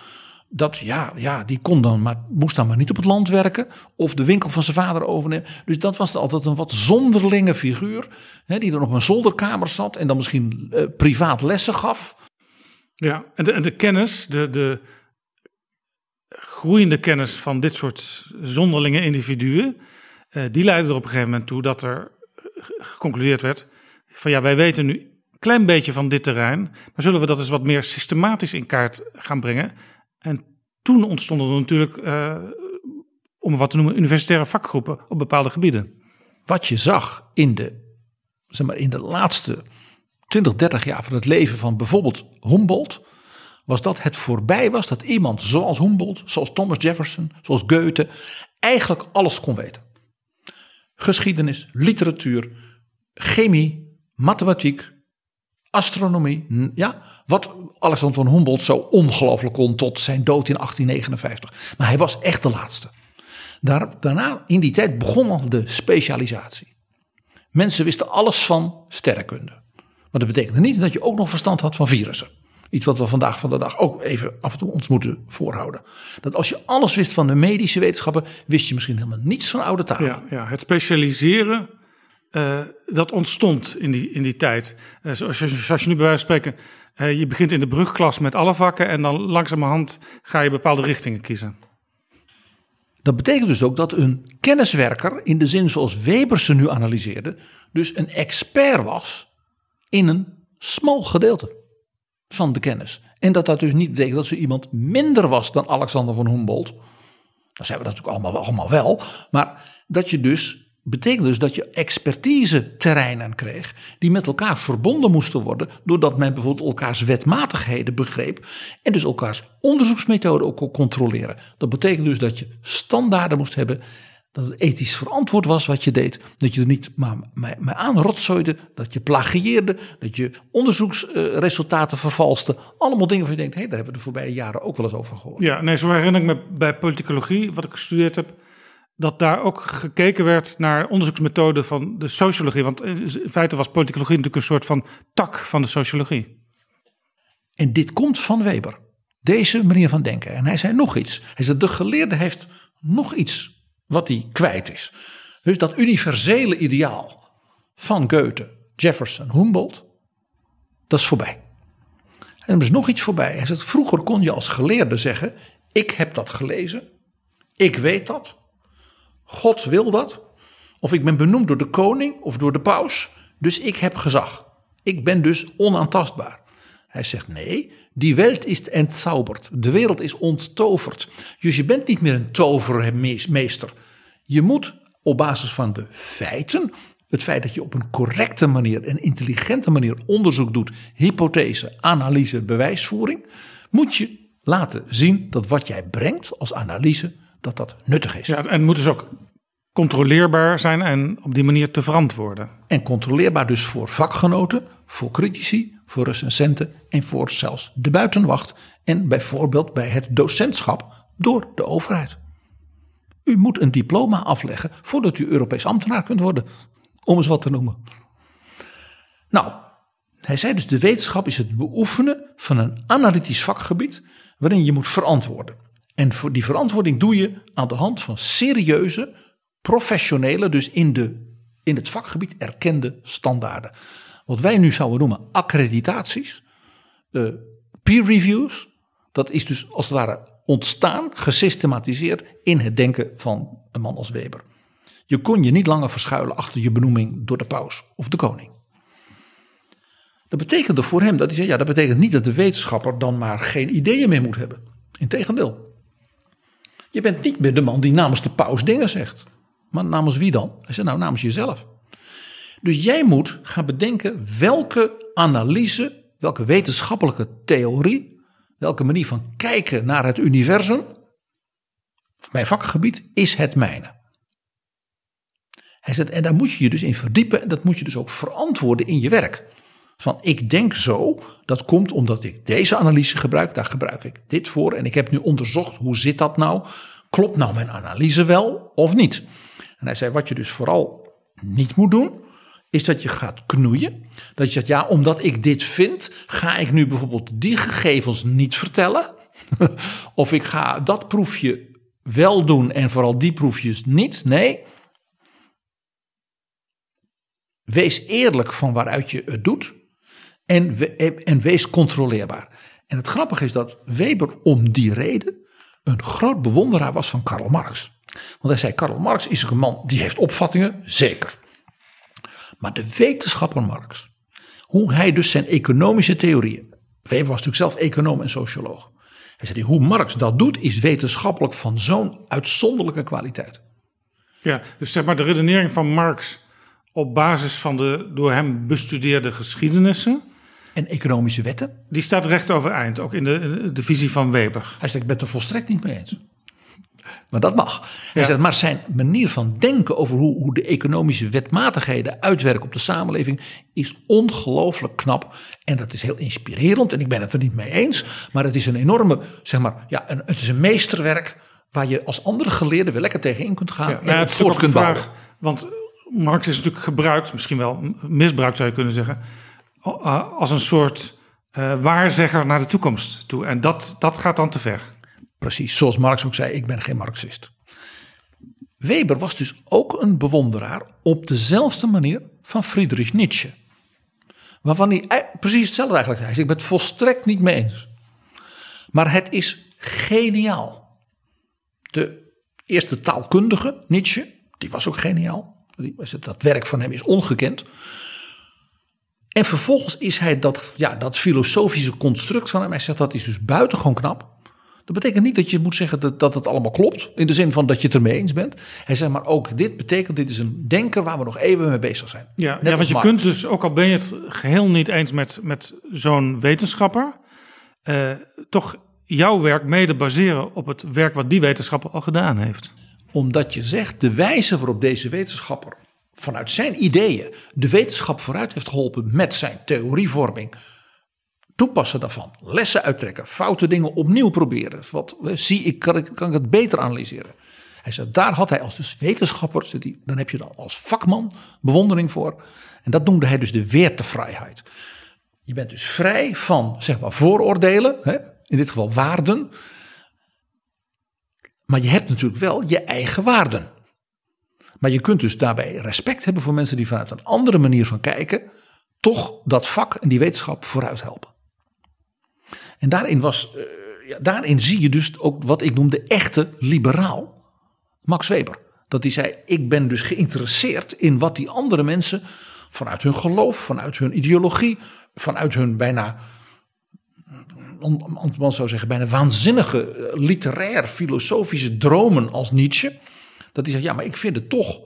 Dat ja, ja, die kon dan maar, moest dan maar niet op het land werken. Of de winkel van zijn vader overnemen. Dus dat was altijd een wat zonderlinge figuur. Hè, die dan op een zolderkamer zat. En dan misschien eh, privaat lessen gaf. Ja, en de, en de kennis, de, de groeiende kennis van dit soort zonderlinge individuen. eh, die leidde er op een gegeven moment toe dat er geconcludeerd werd. van ja, wij weten nu een klein beetje van dit terrein. maar zullen we dat eens wat meer systematisch in kaart gaan brengen? En toen ontstonden er natuurlijk, eh, om wat te noemen, universitaire vakgroepen op bepaalde gebieden. Wat je zag in de, zeg maar, in de laatste 20, 30 jaar van het leven van bijvoorbeeld Humboldt. Was dat het voorbij was dat iemand zoals Humboldt, zoals Thomas Jefferson, zoals Goethe, eigenlijk alles kon weten. Geschiedenis, literatuur, chemie, mathematiek, astronomie. Ja, wat Alexander van Humboldt zo ongelooflijk kon tot zijn dood in 1859. Maar hij was echt de laatste. Daar, daarna, in die tijd, begon al de specialisatie. Mensen wisten alles van sterrenkunde. Maar dat betekende niet dat je ook nog verstand had van virussen. Iets wat we vandaag van de dag ook even af en toe ons moeten voorhouden. Dat als je alles wist van de medische wetenschappen, wist je misschien helemaal niets van oude talen. Ja, ja het specialiseren, eh, dat ontstond in die, in die tijd. Eh, zoals, je, zoals je nu bij wijze van spreken, eh, je begint in de brugklas met alle vakken en dan langzamerhand ga je bepaalde richtingen kiezen. Dat betekent dus ook dat een kenniswerker, in de zin zoals Weber ze nu analyseerde, dus een expert was in een smal gedeelte van de kennis. En dat dat dus niet betekent dat zo iemand minder was dan Alexander van Humboldt. Dat zijn we natuurlijk allemaal, allemaal wel. Maar dat je dus, betekent dus dat je expertise terreinen kreeg. die met elkaar verbonden moesten worden. doordat men bijvoorbeeld elkaars wetmatigheden begreep. en dus elkaars onderzoeksmethoden ook kon controleren. Dat betekent dus dat je standaarden moest hebben. Dat het ethisch verantwoord was wat je deed. Dat je er niet maar, maar, maar aan rotzooide. Dat je plagieerde. Dat je onderzoeksresultaten vervalste. Allemaal dingen waar je denkt: hé, daar hebben we de voorbije jaren ook wel eens over gehoord. Ja, nee, zo herinner ik me bij politicologie, wat ik gestudeerd heb, dat daar ook gekeken werd naar onderzoeksmethoden van de sociologie. Want in feite was politicologie natuurlijk een soort van tak van de sociologie. En dit komt van Weber. Deze manier van denken. En hij zei nog iets. Hij zei: de geleerde heeft nog iets wat hij kwijt is. Dus dat universele ideaal van Goethe, Jefferson, Humboldt, dat is voorbij. En er is nog iets voorbij. Hij zegt: vroeger kon je als geleerde zeggen: ik heb dat gelezen, ik weet dat, God wil dat, of ik ben benoemd door de koning of door de paus, dus ik heb gezag. Ik ben dus onaantastbaar. Hij zegt nee, die wereld is entzauberd. De wereld is onttoverd. Dus je bent niet meer een tovermeester. Je moet op basis van de feiten, het feit dat je op een correcte manier en intelligente manier onderzoek doet, hypothese, analyse, bewijsvoering, moet je laten zien dat wat jij brengt als analyse, dat dat nuttig is. Ja, en moet dus ook controleerbaar zijn en op die manier te verantwoorden. En controleerbaar dus voor vakgenoten, voor critici, voor recensenten en voor zelfs de buitenwacht. En bijvoorbeeld bij het docentschap door de overheid. U moet een diploma afleggen voordat u Europees ambtenaar kunt worden. Om eens wat te noemen. Nou, hij zei dus de wetenschap is het beoefenen van een analytisch vakgebied waarin je moet verantwoorden. En voor die verantwoording doe je aan de hand van serieuze, professionele, dus in, de, in het vakgebied erkende standaarden. Wat wij nu zouden noemen accreditaties, eh, peer reviews. Dat is dus als het ware ontstaan, gesystematiseerd in het denken van een man als Weber. Je kon je niet langer verschuilen achter je benoeming door de paus of de koning. Dat betekende voor hem dat hij zei: ja, dat betekent niet dat de wetenschapper dan maar geen ideeën meer moet hebben. Integendeel. Je bent niet meer de man die namens de paus dingen zegt. Maar namens wie dan? Hij zei: nou, namens jezelf. Dus jij moet gaan bedenken welke analyse, welke wetenschappelijke theorie, welke manier van kijken naar het universum, mijn vakgebied, is het mijne. Hij zegt, en daar moet je je dus in verdiepen en dat moet je dus ook verantwoorden in je werk. Van ik denk zo, dat komt omdat ik deze analyse gebruik, daar gebruik ik dit voor. En ik heb nu onderzocht, hoe zit dat nou? Klopt nou mijn analyse wel of niet? En hij zei, wat je dus vooral niet moet doen, is dat je gaat knoeien. Dat je zegt, ja, omdat ik dit vind, ga ik nu bijvoorbeeld die gegevens niet vertellen. of ik ga dat proefje wel doen en vooral die proefjes niet. Nee. Wees eerlijk van waaruit je het doet. En, we- en wees controleerbaar. En het grappige is dat Weber om die reden een groot bewonderaar was van Karl Marx. Want hij zei, Karl Marx is een man die heeft opvattingen, zeker. Maar de wetenschapper Marx, hoe hij dus zijn economische theorieën, Weber was natuurlijk zelf econoom en socioloog. Hij zei, hoe Marx dat doet is wetenschappelijk van zo'n uitzonderlijke kwaliteit. Ja, dus zeg maar de redenering van Marx op basis van de door hem bestudeerde geschiedenissen, En economische wetten, die staat recht overeind, ook in de, de visie van Weber. hij zegt, ik ben het er volstrekt niet mee eens. Maar dat mag. Hij Ja. zegt, maar zijn manier van denken over hoe, hoe de economische wetmatigheden uitwerken op de samenleving is ongelooflijk knap. En dat is heel inspirerend. En ik ben het er niet mee eens. Maar het is een enorme, zeg maar, ja, een, het is een meesterwerk waar je als andere geleerden weer lekker tegenin kunt gaan. Ja, en nou het voort kunt bouwen. vraag, want Marx is natuurlijk gebruikt, misschien wel misbruikt zou je kunnen zeggen, a- als een soort eh, waarzegger naar de toekomst toe. En dat, dat gaat dan te ver. Precies, zoals Marx ook zei, ik ben geen Marxist. Weber was dus ook een bewonderaar op dezelfde manier van Friedrich Nietzsche. Waarvan hij ei- precies hetzelfde eigenlijk zei. Hij ik ben het volstrekt niet mee eens. Maar het is geniaal. De eerste taalkundige, Nietzsche, die was ook geniaal. Dat werk van hem is ongekend. En vervolgens is hij dat, ja, dat filosofische construct van hem. Hij zegt dat is dus buitengewoon knap. Dat betekent niet dat je moet zeggen dat, dat het allemaal klopt. In de zin van dat je het ermee eens bent. Hij zegt maar ook dit betekent, dit is een denker waar we nog even mee bezig zijn. Ja, Net ja want je Marx. kunt dus, ook al ben je het geheel niet eens met, met zo'n wetenschapper, eh, toch jouw werk mede baseren op het werk wat die wetenschapper al gedaan heeft. Omdat je zegt, de wijze waarop deze wetenschapper vanuit zijn ideeën de wetenschap vooruit heeft geholpen met zijn theorievorming. Toepassen daarvan, lessen uittrekken, foute dingen opnieuw proberen. Wat eh, zie ik, kan ik, kan ik het beter analyseren. Hij zei, daar had hij als dus wetenschapper, hij, dan heb je dan als vakman bewondering voor. En dat noemde hij dus de weertevrijheid. Je bent dus vrij van, zeg maar, vooroordelen, hè? in dit geval waarden. Maar je hebt natuurlijk wel je eigen waarden. Maar je kunt dus daarbij respect hebben voor mensen die vanuit een andere manier van kijken, toch dat vak en die wetenschap vooruit helpen. En daarin, was, eh, ja, daarin zie je dus ook wat ik noem de echte liberaal, Max Weber. Dat hij zei, ik ben dus geïnteresseerd in wat die andere mensen vanuit hun geloof, vanuit hun ideologie, vanuit hun bijna man zou zeggen, bijna waanzinnige eh, literair filosofische dromen als Nietzsche. Dat hij zegt, ja, maar ik vind het toch.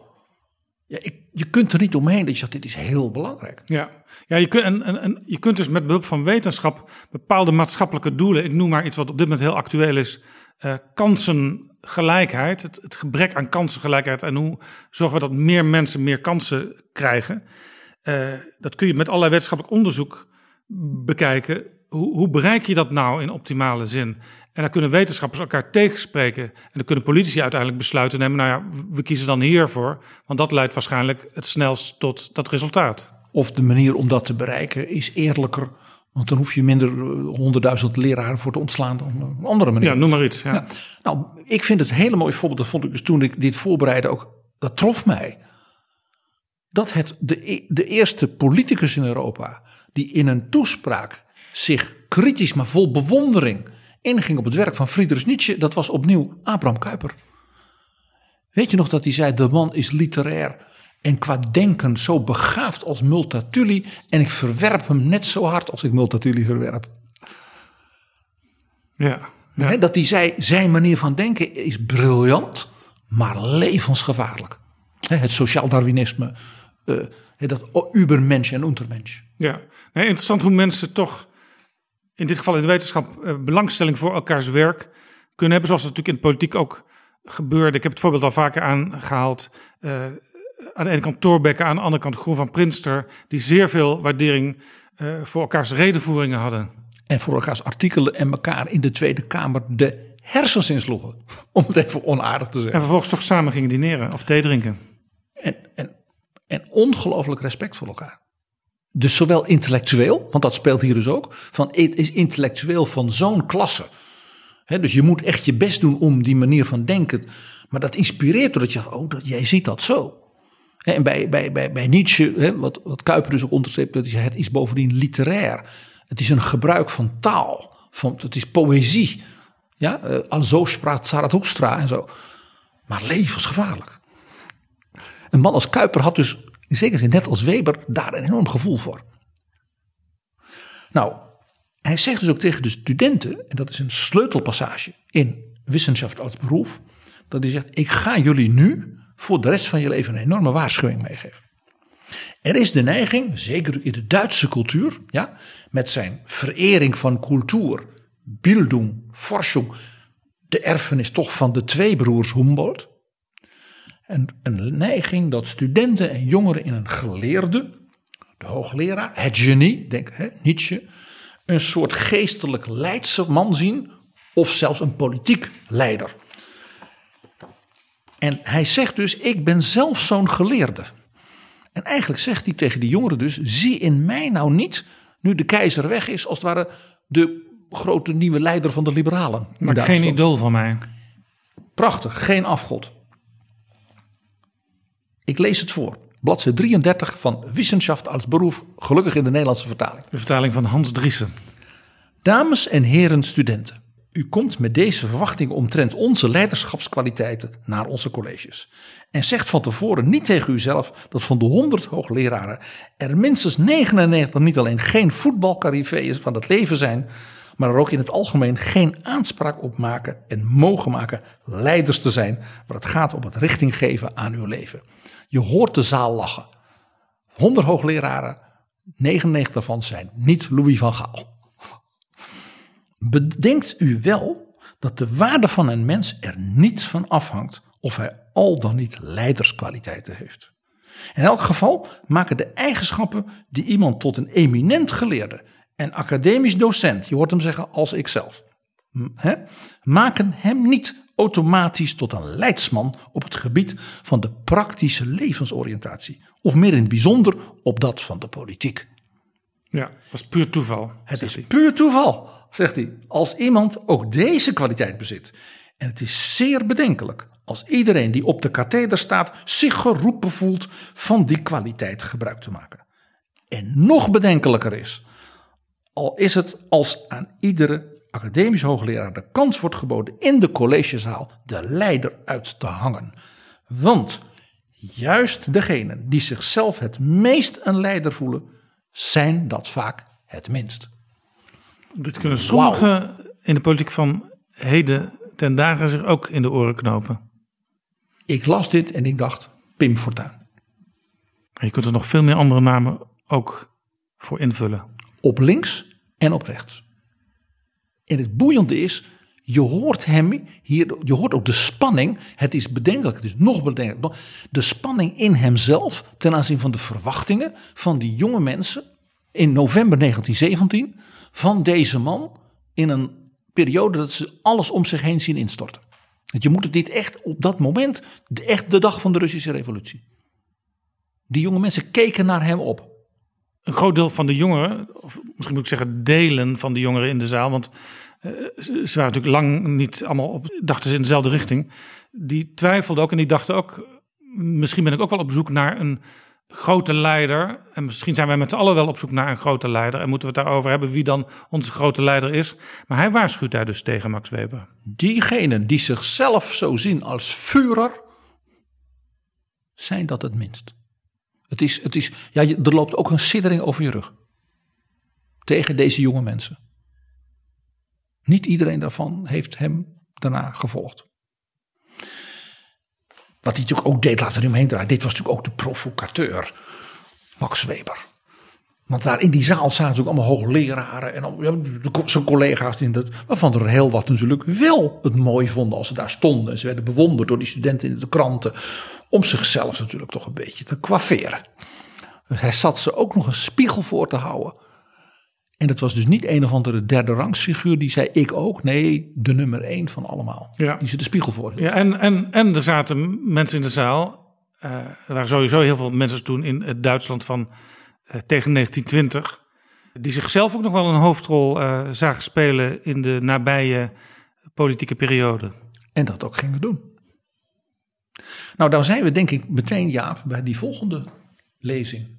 Ja, ik, je kunt er niet omheen dat je zegt, dit is heel belangrijk. Ja, ja je, kunt, en, je kunt dus met behulp van wetenschap bepaalde maatschappelijke doelen, ik noem maar iets wat op dit moment heel actueel is, eh, kansengelijkheid, het, het gebrek aan kansengelijkheid en hoe zorgen we dat meer mensen meer kansen krijgen. Eh, dat kun je met allerlei wetenschappelijk onderzoek bekijken. Hoe, hoe bereik je dat nou in optimale zin? En dan kunnen wetenschappers elkaar tegenspreken. En dan kunnen politici uiteindelijk besluiten nemen, nou ja, we kiezen dan hiervoor. Want dat leidt waarschijnlijk het snelst tot dat resultaat. Of de manier om dat te bereiken is eerlijker. Want dan hoef je minder eh, honderdduizend leraren voor te ontslaan dan een andere manier. Ja, noem maar iets. Ja. Nou, ik vind het een hele mooi voorbeeld. Dat vond ik dus toen ik dit voorbereidde ook. Dat trof mij. Dat het de, e- de eerste politicus in Europa. die in een toespraak zich kritisch, maar vol bewondering. Inging op het werk van Friedrich Nietzsche. dat was opnieuw Abraham Kuyper. Weet je nog dat hij zei: de man is literair. en qua denken zo begaafd als Multatuli. en ik verwerp hem net zo hard als ik Multatuli verwerp. Ja. Dat hij zei, zijn manier van denken is briljant, maar levensgevaarlijk. Het sociaal Darwinisme, eh, dat ubermensch en untermensch. ja. Nee, interessant hoe mensen toch, in dit geval in de wetenschap, eh, belangstelling voor elkaars werk kunnen hebben. Zoals het natuurlijk in de politiek ook gebeurde. Ik heb het voorbeeld al vaker aangehaald. Eh, aan de ene kant Thorbecke, aan de andere kant Groen van Prinster. Die zeer veel waardering eh, voor elkaars redenvoeringen hadden. En voor elkaars artikelen en elkaar in de Tweede Kamer de hersens insloegen. Om het even onaardig te En zeggen. vervolgens toch samen gingen dineren of thee drinken. En, en En ongelooflijk respect voor elkaar. Dus zowel intellectueel, want dat speelt hier dus ook, van het is intellectueel van zo'n klasse. Dus je moet echt je best doen om die manier van denken. Maar dat inspireert doordat je, oh, dat, jij ziet dat zo. En bij, bij, bij, bij Nietzsche, wat, wat Kuiper dus ook onderstreept, dat is, het is bovendien literair. Het is een gebruik van taal. Van, het is poëzie. Ja, eh, al zo spraat Zarathustra en zo. Maar levensgevaarlijk. Een man als Kuiper had dus, in zekere zin net als Weber, daar een enorm gevoel voor. Nou, hij zegt dus ook tegen de studenten, en dat is een sleutelpassage in Wissenschaft als beroep, dat hij zegt, ik ga jullie nu voor de rest van je leven een enorme waarschuwing meegeven. Er is de neiging, zeker in de Duitse cultuur, ja, met zijn verering van cultuur, Bildung, Forschung, de erfenis toch van de twee broers Humboldt. En een neiging dat studenten en jongeren in een geleerde, de hoogleraar, het genie, denk hè, Nietzsche, een soort geestelijk leidse man zien, of zelfs een politiek leider. En hij zegt dus, ik ben zelf zo'n geleerde. En eigenlijk zegt hij tegen die jongeren dus, zie in mij nou niet, nu de keizer weg is, als het ware de grote nieuwe leider van de liberalen. Maar geen idool van mij. Prachtig, geen afgod. Ik lees het voor. Bladzijde 33 van Wissenschaft als beroep, gelukkig in de Nederlandse vertaling. De vertaling van Hans Driessen. Dames en heren studenten, u komt met deze verwachtingen omtrent onze leiderschapskwaliteiten naar onze colleges. En zegt van tevoren niet tegen uzelf dat van de 100 hoogleraren er minstens 99 niet alleen geen voetbalcarriveeën van het leven zijn, maar er ook in het algemeen geen aanspraak op maken en mogen maken leiders te zijn waar het gaat om het richting geven aan uw leven. Je hoort de zaal lachen. 100 hoogleraren, 99 daarvan zijn niet Louis van Gaal. Bedenkt u wel dat de waarde van een mens er niet van afhangt of hij al dan niet leiderskwaliteiten heeft. In elk geval maken de eigenschappen die iemand tot een eminent geleerde en academisch docent, je hoort hem zeggen als ikzelf, maken hem niet automatisch tot een leidsman op het gebied van de praktische levensoriëntatie, of meer in het bijzonder op dat van de politiek. Ja, dat was puur toeval. Het is hij. puur toeval, zegt hij, als iemand ook deze kwaliteit bezit. En het is zeer bedenkelijk als iedereen die op de katheder staat zich geroepen voelt van die kwaliteit gebruik te maken. En nog bedenkelijker is, al is het als aan iedere academisch hoogleraar de kans wordt geboden in de collegezaal de leider uit te hangen. Want juist degenen die zichzelf het meest een leider voelen, zijn dat vaak het minst. Dit kunnen sommigen in de politiek van heden ten dagen zich ook in de oren knopen. Ik las dit en ik dacht, Pim Fortuyn. Maar je kunt er nog veel meer andere namen ook voor invullen. Op links en op rechts. En het boeiende is, je hoort hem hier, je hoort ook de spanning. Het is bedenkelijk, het is nog bedenkelijk. De spanning in hemzelf ten aanzien van de verwachtingen van die jonge mensen in november 1917 van deze man in een periode dat ze alles om zich heen zien instorten. Je moet dit echt op dat moment, echt de dag van de Russische revolutie. Die jonge mensen keken naar hem op. Een groot deel van de jongeren, of misschien moet ik zeggen delen van de jongeren in de zaal, want ze, ze waren natuurlijk lang niet allemaal op, dachten ze in dezelfde richting. Die twijfelden ook en die dachten ook, misschien ben ik ook wel op zoek naar een grote leider. En misschien zijn wij met z'n allen wel op zoek naar een grote leider. En moeten we het daarover hebben wie dan onze grote leider is. Maar hij waarschuwt daar dus tegen Max Weber. diegenen die zichzelf zo zien als Führer, zijn dat het minst. Het is, het is, ja, er loopt ook een siddering over je rug. Tegen deze jonge mensen. Niet iedereen daarvan heeft hem daarna gevolgd. Wat hij natuurlijk ook deed, laten we nu omheen draaien. Dit was natuurlijk ook de provocateur, Max Weber. Want daar in die zaal zaten natuurlijk allemaal hoogleraren en zijn collega's in dat, waarvan er heel wat natuurlijk wel het mooi vonden als ze daar stonden. En ze werden bewonderd door die studenten in de kranten om zichzelf natuurlijk toch een beetje te coifferen. Dus hij zat ze ook nog een spiegel voor te houden. En dat was dus niet een of andere derde rangsfiguur die zei ik ook. Nee, de nummer één van allemaal. Ja. Die ze de spiegel voor hield. Ja, en, en, en er zaten mensen in de zaal Uh, er waren sowieso heel veel mensen toen in het Duitsland van uh, tegen 1920. Die zichzelf ook nog wel een hoofdrol uh, zagen spelen in de nabije politieke periode. En dat ook gingen doen. Nou, dan zijn we denk ik meteen, Jaap, bij die volgende lezing.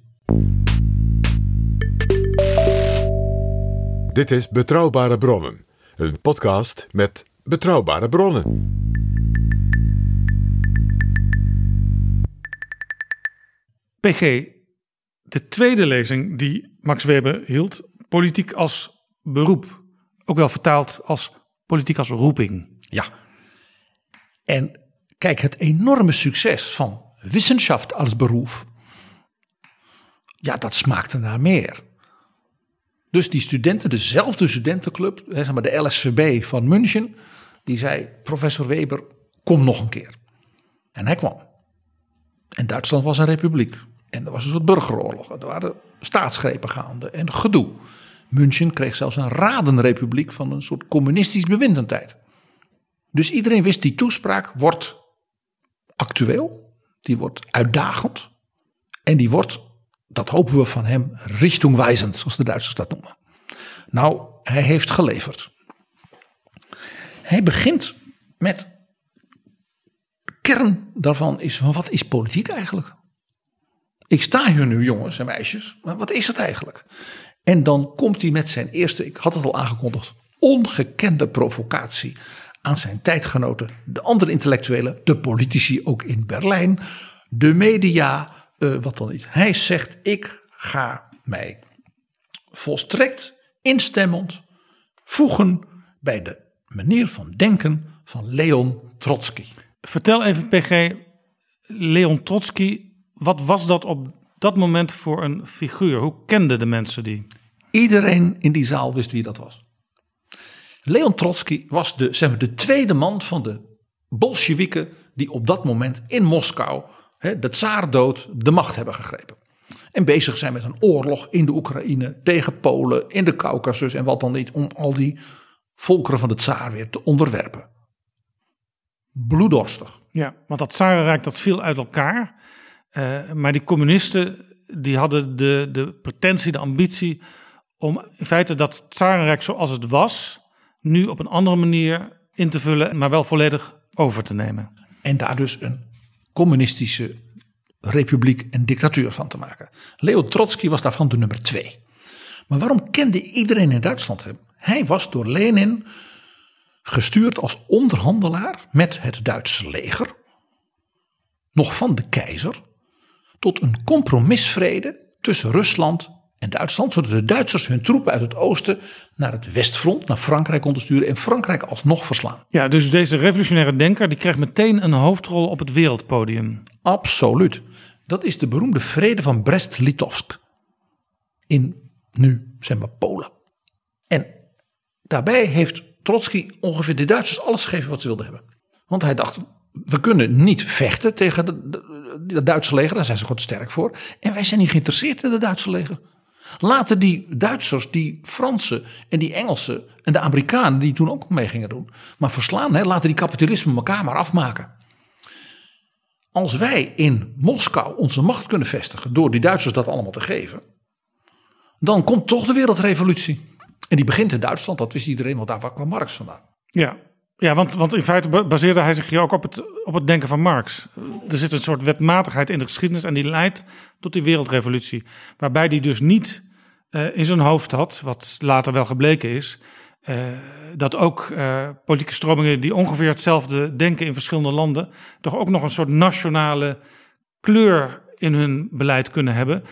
Dit is Betrouwbare Bronnen, een podcast met betrouwbare bronnen. PG, de tweede lezing die Max Weber hield, politiek als beroep, ook wel vertaald als politiek als roeping. Ja. En kijk, het enorme succes van Wissenschaft als beroep, ja, dat smaakte naar meer. Dus die studenten, dezelfde studentenclub, zeg maar de LSVB van München, die zei: Professor Weber, kom nog een keer. En hij kwam. En Duitsland was een republiek. En er was een soort burgeroorlog. Er waren staatsgrepen gaande en gedoe. München kreeg zelfs een radenrepubliek van een soort communistisch bewind tijd. Dus iedereen wist die toespraak wordt actueel, die wordt uitdagend en die wordt, dat hopen we van hem, richtungwijzend, zoals de Duitsers dat noemen. Nou, hij heeft geleverd. Hij begint met, kern daarvan is, wat is politiek eigenlijk? Ik sta hier nu, jongens en meisjes, maar wat is het eigenlijk? En dan komt hij met zijn eerste, ik had het al aangekondigd, ongekende provocatie aan zijn tijdgenoten, de andere intellectuelen, de politici ook in Berlijn, de media, uh, wat dan niet. Hij zegt: Ik ga mij volstrekt instemmend voegen bij de manier van denken van Leon Trotsky. Vertel even, PG, Leon Trotsky wat was dat op dat moment voor een figuur? Hoe kenden de mensen die? Iedereen in die zaal wist wie dat was. Leon Trotsky was de, zeg maar, de tweede man van de Bolsjewieken die op dat moment in Moskou, hè, de tsaar dood, de macht hebben gegrepen. En bezig zijn met een oorlog in de Oekraïne tegen Polen, in de Caucasus en wat dan niet, om al die volkeren van de tsaar weer te onderwerpen. Bloeddorstig. Ja, want dat tsarenrijk dat viel uit elkaar. Uh, maar die communisten die hadden de, de pretentie, de ambitie om in feite dat Tsarenrijk zoals het was, nu op een andere manier in te vullen, maar wel volledig over te nemen. En daar dus een communistische republiek en dictatuur van te maken. Leo Trotsky was daarvan de nummer twee. Maar waarom kende iedereen in Duitsland hem? Hij was door Lenin gestuurd als onderhandelaar met het Duitse leger, nog van de keizer, tot een compromisvrede tussen Rusland en Duitsland, zodat de Duitsers hun troepen uit het oosten naar het westfront, naar Frankrijk konden sturen en Frankrijk alsnog verslaan. Ja, dus deze revolutionaire denker die krijgt meteen een hoofdrol op het wereldpodium. Absoluut. Dat is de beroemde vrede van Brest-Litovsk in nu, zeg maar, Polen. En daarbij heeft Trotsky ongeveer de Duitsers alles gegeven wat ze wilden hebben. Want hij dacht, we kunnen niet vechten tegen het Duitse leger, daar zijn ze goed sterk voor. En wij zijn niet geïnteresseerd in het Duitse leger. Laten die Duitsers, die Fransen en die Engelsen en de Amerikanen, die toen ook mee gingen doen, maar verslaan. Hè, laten die kapitalisme elkaar maar afmaken. Als wij in Moskou onze macht kunnen vestigen door die Duitsers dat allemaal te geven, dan komt toch de wereldrevolutie. En die begint in Duitsland, dat wist iedereen, want daar kwam Marx vandaan. Ja, ja, want, want in feite baseerde hij zich hier ook op het, op het denken van Marx. Er zit een soort wetmatigheid in de geschiedenis en die leidt tot die wereldrevolutie. Waarbij die dus niet uh, in zijn hoofd had, wat later wel gebleken is, uh, dat ook uh, politieke stromingen die ongeveer hetzelfde denken in verschillende landen, toch ook nog een soort nationale kleur in hun beleid kunnen hebben.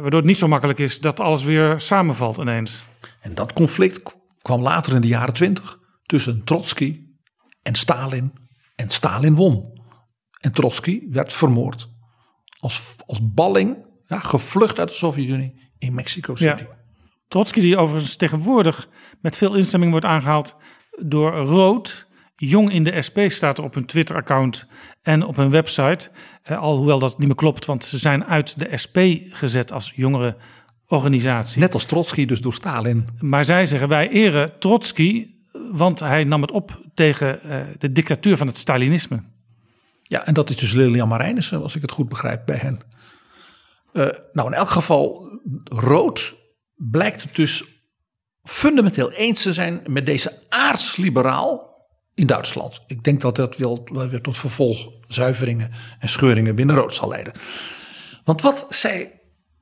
waardoor het niet zo makkelijk is dat alles weer samenvalt ineens. En dat conflict kwam later in de jaren twintig tussen Trotsky en Stalin. En Stalin won. En Trotsky werd vermoord. Als, als balling, ja, gevlucht uit de Sovjet-Unie in Mexico City. Ja. Trotsky, die overigens tegenwoordig met veel instemming wordt aangehaald door Rood. Jong in de SP staat er op hun Twitter-account en op hun website. Eh, alhoewel dat niet meer klopt, want ze zijn uit de SP gezet als jongere organisatie. Net als Trotsky, dus door Stalin. Maar zij zeggen: wij eren Trotsky want hij nam het op tegen uh, de dictatuur van het Stalinisme. Ja, en dat is dus Lilian Marijnissen, als ik het goed begrijp, bij hen. Uh, nou, in elk geval, rood blijkt het dus fundamenteel eens te zijn met deze aardsliberaal in Duitsland. Ik denk dat dat wel, wel weer tot vervolgzuiveringen en scheuringen binnen rood zal leiden. Want wat zei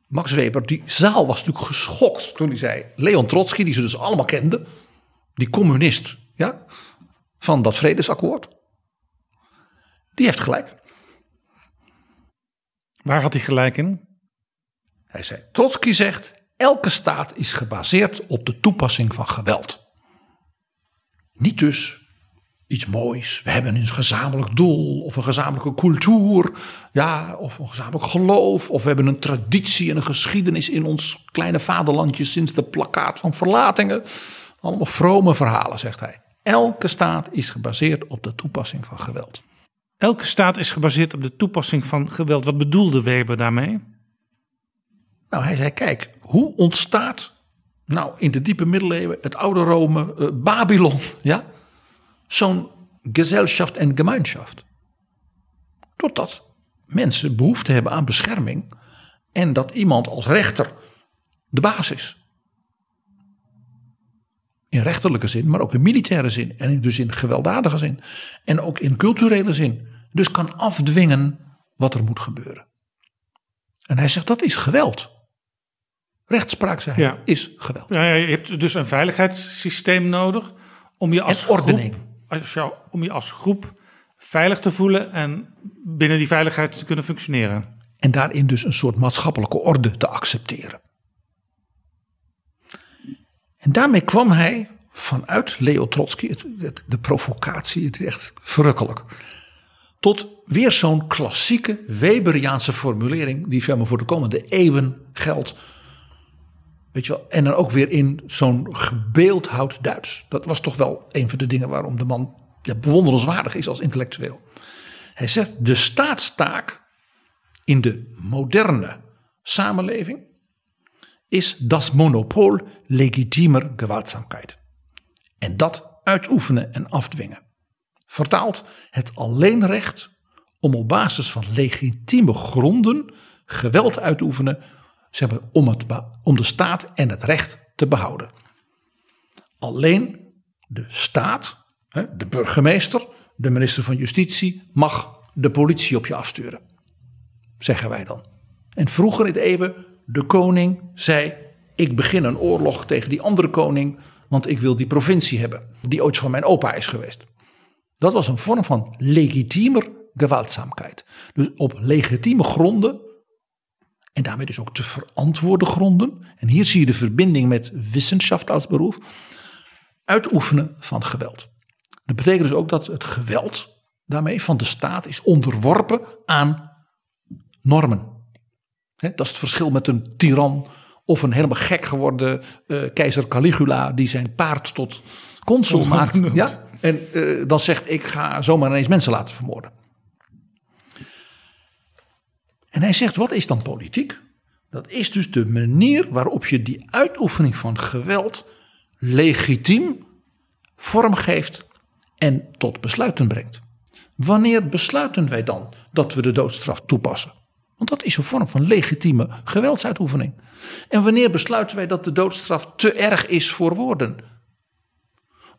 Max Weber, die zaal was natuurlijk geschokt toen hij zei: Leon Trotsky, die ze dus allemaal kenden, die communist ja, van dat vredesakkoord, die heeft gelijk. Waar had hij gelijk in? Hij zei: Trotsky zegt: elke staat is gebaseerd op de toepassing van geweld. Niet dus iets moois. We hebben een gezamenlijk doel of een gezamenlijke cultuur. Ja, of een gezamenlijk geloof. Of we hebben een traditie en een geschiedenis in ons kleine vaderlandje sinds de plakkaat van verlatingen. Allemaal vrome verhalen, zegt hij. Elke staat is gebaseerd op de toepassing van geweld. Elke staat is gebaseerd op de toepassing van geweld. Wat bedoelde Weber daarmee? Nou, hij zei: kijk, hoe ontstaat nou in de diepe middeleeuwen, het oude Rome, uh, Babylon, ja? zo'n Gesellschaft en Gemeinschaft. Doordat mensen behoefte hebben aan bescherming en dat iemand als rechter de baas is. In rechterlijke zin, maar ook in militaire zin en dus in gewelddadige zin en ook in culturele zin. Dus kan afdwingen wat er moet gebeuren. En hij zegt dat is geweld. Rechtspraak zijn is geweld. Ja, je hebt dus een veiligheidssysteem nodig om je als en ordening. Groep als jou, om je als groep veilig te voelen en binnen die veiligheid te kunnen functioneren. En daarin dus een soort maatschappelijke orde te accepteren. En daarmee kwam hij vanuit Leo Trotsky, het, de provocatie, het is echt verrukkelijk, tot weer zo'n klassieke Weberiaanse formulering die zeg voor de komende eeuwen geldt. Weet je wel, en dan ook weer in zo'n gebeeldhouwd Duits. Dat was toch wel een van de dingen waarom de man ja, bewonderenswaardig is als intellectueel. Hij zegt: de staatstaak in de moderne samenleving is das Monopol legitimer Gewaltsamkeit. En dat uitoefenen en afdwingen. Vertaald het alleenrecht om op basis van legitieme gronden geweld uit te oefenen zeg maar, om, het, de staat en het recht te behouden. Alleen de staat, de burgemeester, de minister van Justitie, mag de politie op je afsturen. Zeggen wij dan. En vroeger in het eeuwen, de koning zei: Ik begin een oorlog tegen die andere koning, want ik wil die provincie hebben, die ooit van mijn opa is geweest. Dat was een vorm van legitiemer gewaltzaamheid. Dus op legitieme gronden en daarmee dus ook te verantwoorden gronden. En hier zie je de verbinding met wetenschap als beroep. Uitoefenen van geweld. Dat betekent dus ook dat het geweld daarmee van de staat is onderworpen aan normen. Dat is het verschil met een tiran of een helemaal gek geworden uh, keizer Caligula die zijn paard tot consul maakt. Ja? En uh, dan zegt ik ga zomaar ineens mensen laten vermoorden. En hij zegt, wat is dan politiek? Dat is dus de manier waarop je die uitoefening van geweld legitiem vormgeeft en tot besluiten brengt. Wanneer besluiten wij dan dat we de doodstraf toepassen? Want dat is een vorm van legitieme geweldsuitoefening. En wanneer besluiten wij dat de doodstraf te erg is voor woorden?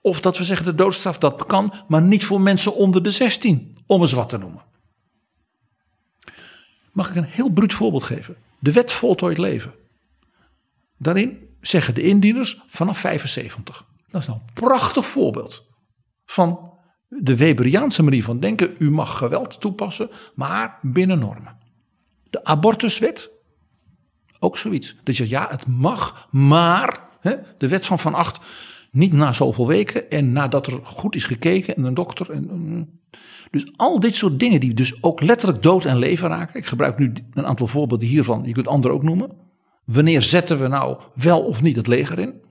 Of dat we zeggen de doodstraf dat kan, maar niet voor mensen onder de 16, om eens wat te noemen. Mag ik een heel bruut voorbeeld geven? De wet voltooid leven. Daarin zeggen de indieners vanaf 75. Dat is nou een prachtig voorbeeld van de Weberiaanse manier van denken. U mag geweld toepassen, maar binnen normen. De abortuswet, ook zoiets. Dat je ja, het mag, maar hè, de wet van Van Acht niet na zoveel weken en nadat er goed is gekeken en een dokter. En, dus al dit soort dingen die dus ook letterlijk dood en leven raken. Ik gebruik nu een aantal voorbeelden hiervan, je kunt andere ook noemen. Wanneer zetten we nou wel of niet het leger in?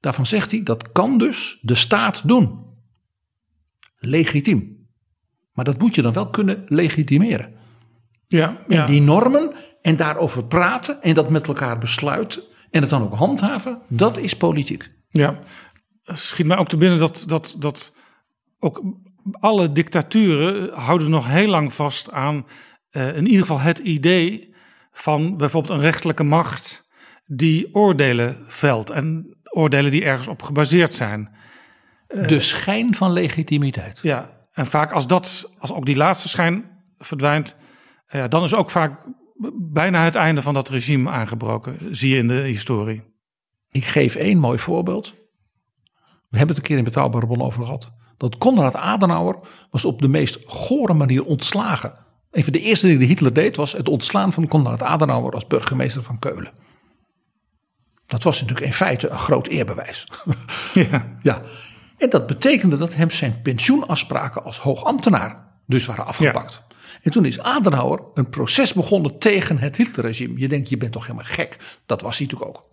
Daarvan zegt hij dat kan dus de staat doen. Legitiem. Maar dat moet je dan wel kunnen legitimeren. Ja, ja. En die normen en daarover praten en dat met elkaar besluiten en het dan ook handhaven, dat is politiek. Ja, schiet mij ook te binnen dat, dat, dat ook alle dictaturen houden nog heel lang vast aan uh, in ieder geval het idee van bijvoorbeeld een rechterlijke macht die oordelen velt en oordelen die ergens op gebaseerd zijn. De schijn van legitimiteit. Ja, en vaak als dat, als ook die laatste schijn verdwijnt, ja, dan is ook vaak bijna het einde van dat regime aangebroken, zie je in de historie. Ik geef één mooi voorbeeld. We hebben het een keer in Betrouwbare Bron over gehad. Dat Konrad Adenauer was op de meest gore manier ontslagen. Een van de eerste dingen die Hitler deed was het ontslaan van Konrad Adenauer als burgemeester van Keulen. Dat was natuurlijk in feite een groot eerbewijs. Ja. ja. En dat betekende dat hem zijn pensioenafspraken als hoogambtenaar dus waren afgepakt. En toen is Adenauer een proces begonnen tegen het Hitlerregime. Je denkt, je bent toch helemaal gek. Dat was hij natuurlijk ook.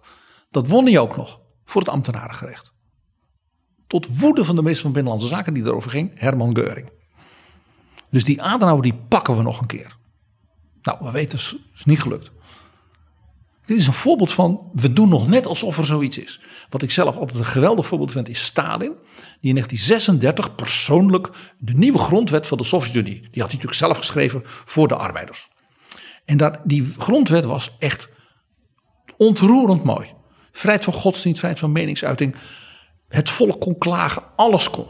Dat won hij ook nog voor het ambtenarengerecht. Tot woede van de minister van Binnenlandse Zaken die erover ging, Herman Geuring. Dus die Adenauer die pakken we nog een keer. Nou, we weten, het is niet gelukt. Dit is een voorbeeld van, we doen nog net alsof er zoiets is. Wat ik zelf altijd een geweldig voorbeeld vind is Stalin. Die in 1936 persoonlijk de nieuwe grondwet van de Sovjet-Unie. Die had hij natuurlijk zelf geschreven voor de arbeiders. En daar, die grondwet was echt ontroerend mooi. Vrijheid van godsdienst, vrijheid van meningsuiting. Het volk kon klagen, alles kon.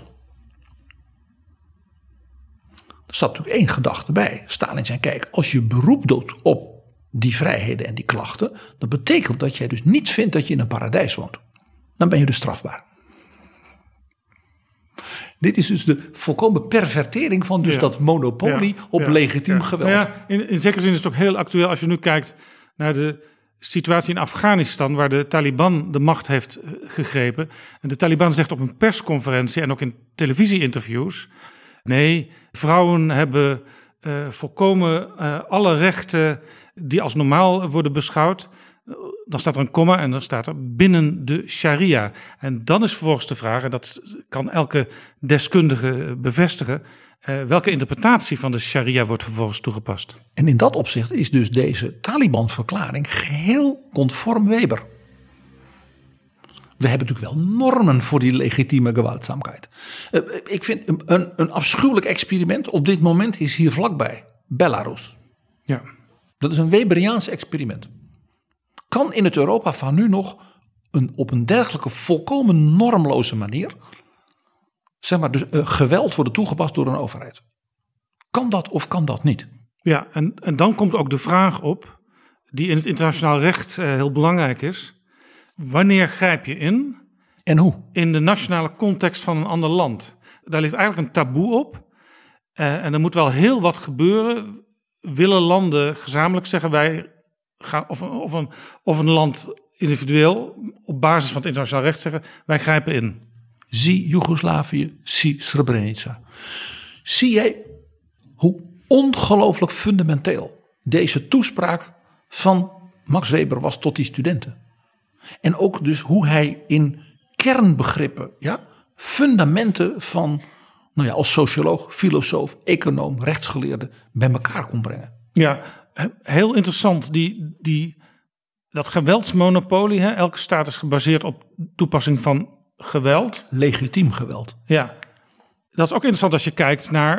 Er zat natuurlijk één gedachte bij. Stalin zei, kijk, als je beroep doet op die vrijheden en die klachten, dat betekent dat jij dus niet vindt dat je in een paradijs woont. Dan ben je dus strafbaar. Dit is dus de volkomen pervertering van dus Ja. dat monopolie Ja, op ja, legitiem geweld. Ja, in, in zekere zin is het ook heel actueel als je nu kijkt naar de situatie in Afghanistan, waar de Taliban de macht heeft eh, gegrepen. En de Taliban zegt op een persconferentie en ook in televisieinterviews: nee, vrouwen hebben eh, volkomen eh, alle rechten die als normaal worden beschouwd. Dan staat er een komma en dan staat er binnen de sharia. En dan is vervolgens de vraag, en dat kan elke deskundige bevestigen, eh, welke interpretatie van de sharia wordt vervolgens toegepast. En in dat opzicht is dus deze Taliban-verklaring geheel conform Weber. We hebben natuurlijk wel normen voor die legitieme geweldzaamheid. Eh, Ik vind een, een, afschuwelijk experiment op dit moment is hier vlakbij. Belarus. Ja. Dat is een Weberiaans experiment. Kan in het Europa van nu nog een, op een dergelijke volkomen normloze manier zeg maar, dus, eh, geweld worden toegepast door een overheid? Kan dat of kan dat niet? Ja, en, en dan komt ook de vraag op, die in het internationaal recht eh, heel belangrijk is. Wanneer grijp je in En hoe? in de nationale context van een ander land? Daar ligt eigenlijk een taboe op. Eh, en er moet wel heel wat gebeuren. Willen landen gezamenlijk zeggen wij gaan, of, een- of, een, of een land individueel op basis van het internationaal recht zeggen wij grijpen in. Zie Joegoslavië, zie Srebrenica. Zie jij hoe ongelooflijk fundamenteel deze toespraak van Max Weber was tot die studenten. En ook dus hoe hij in kernbegrippen, ja, fundamenten van, nou ja, als socioloog, filosoof, econoom, rechtsgeleerde bij elkaar kon brengen. Ja, he- heel interessant. Die, die, dat geweldsmonopolie, hè? elke staat is gebaseerd op toepassing van geweld. Legitiem geweld. Ja, dat is ook interessant als je kijkt naar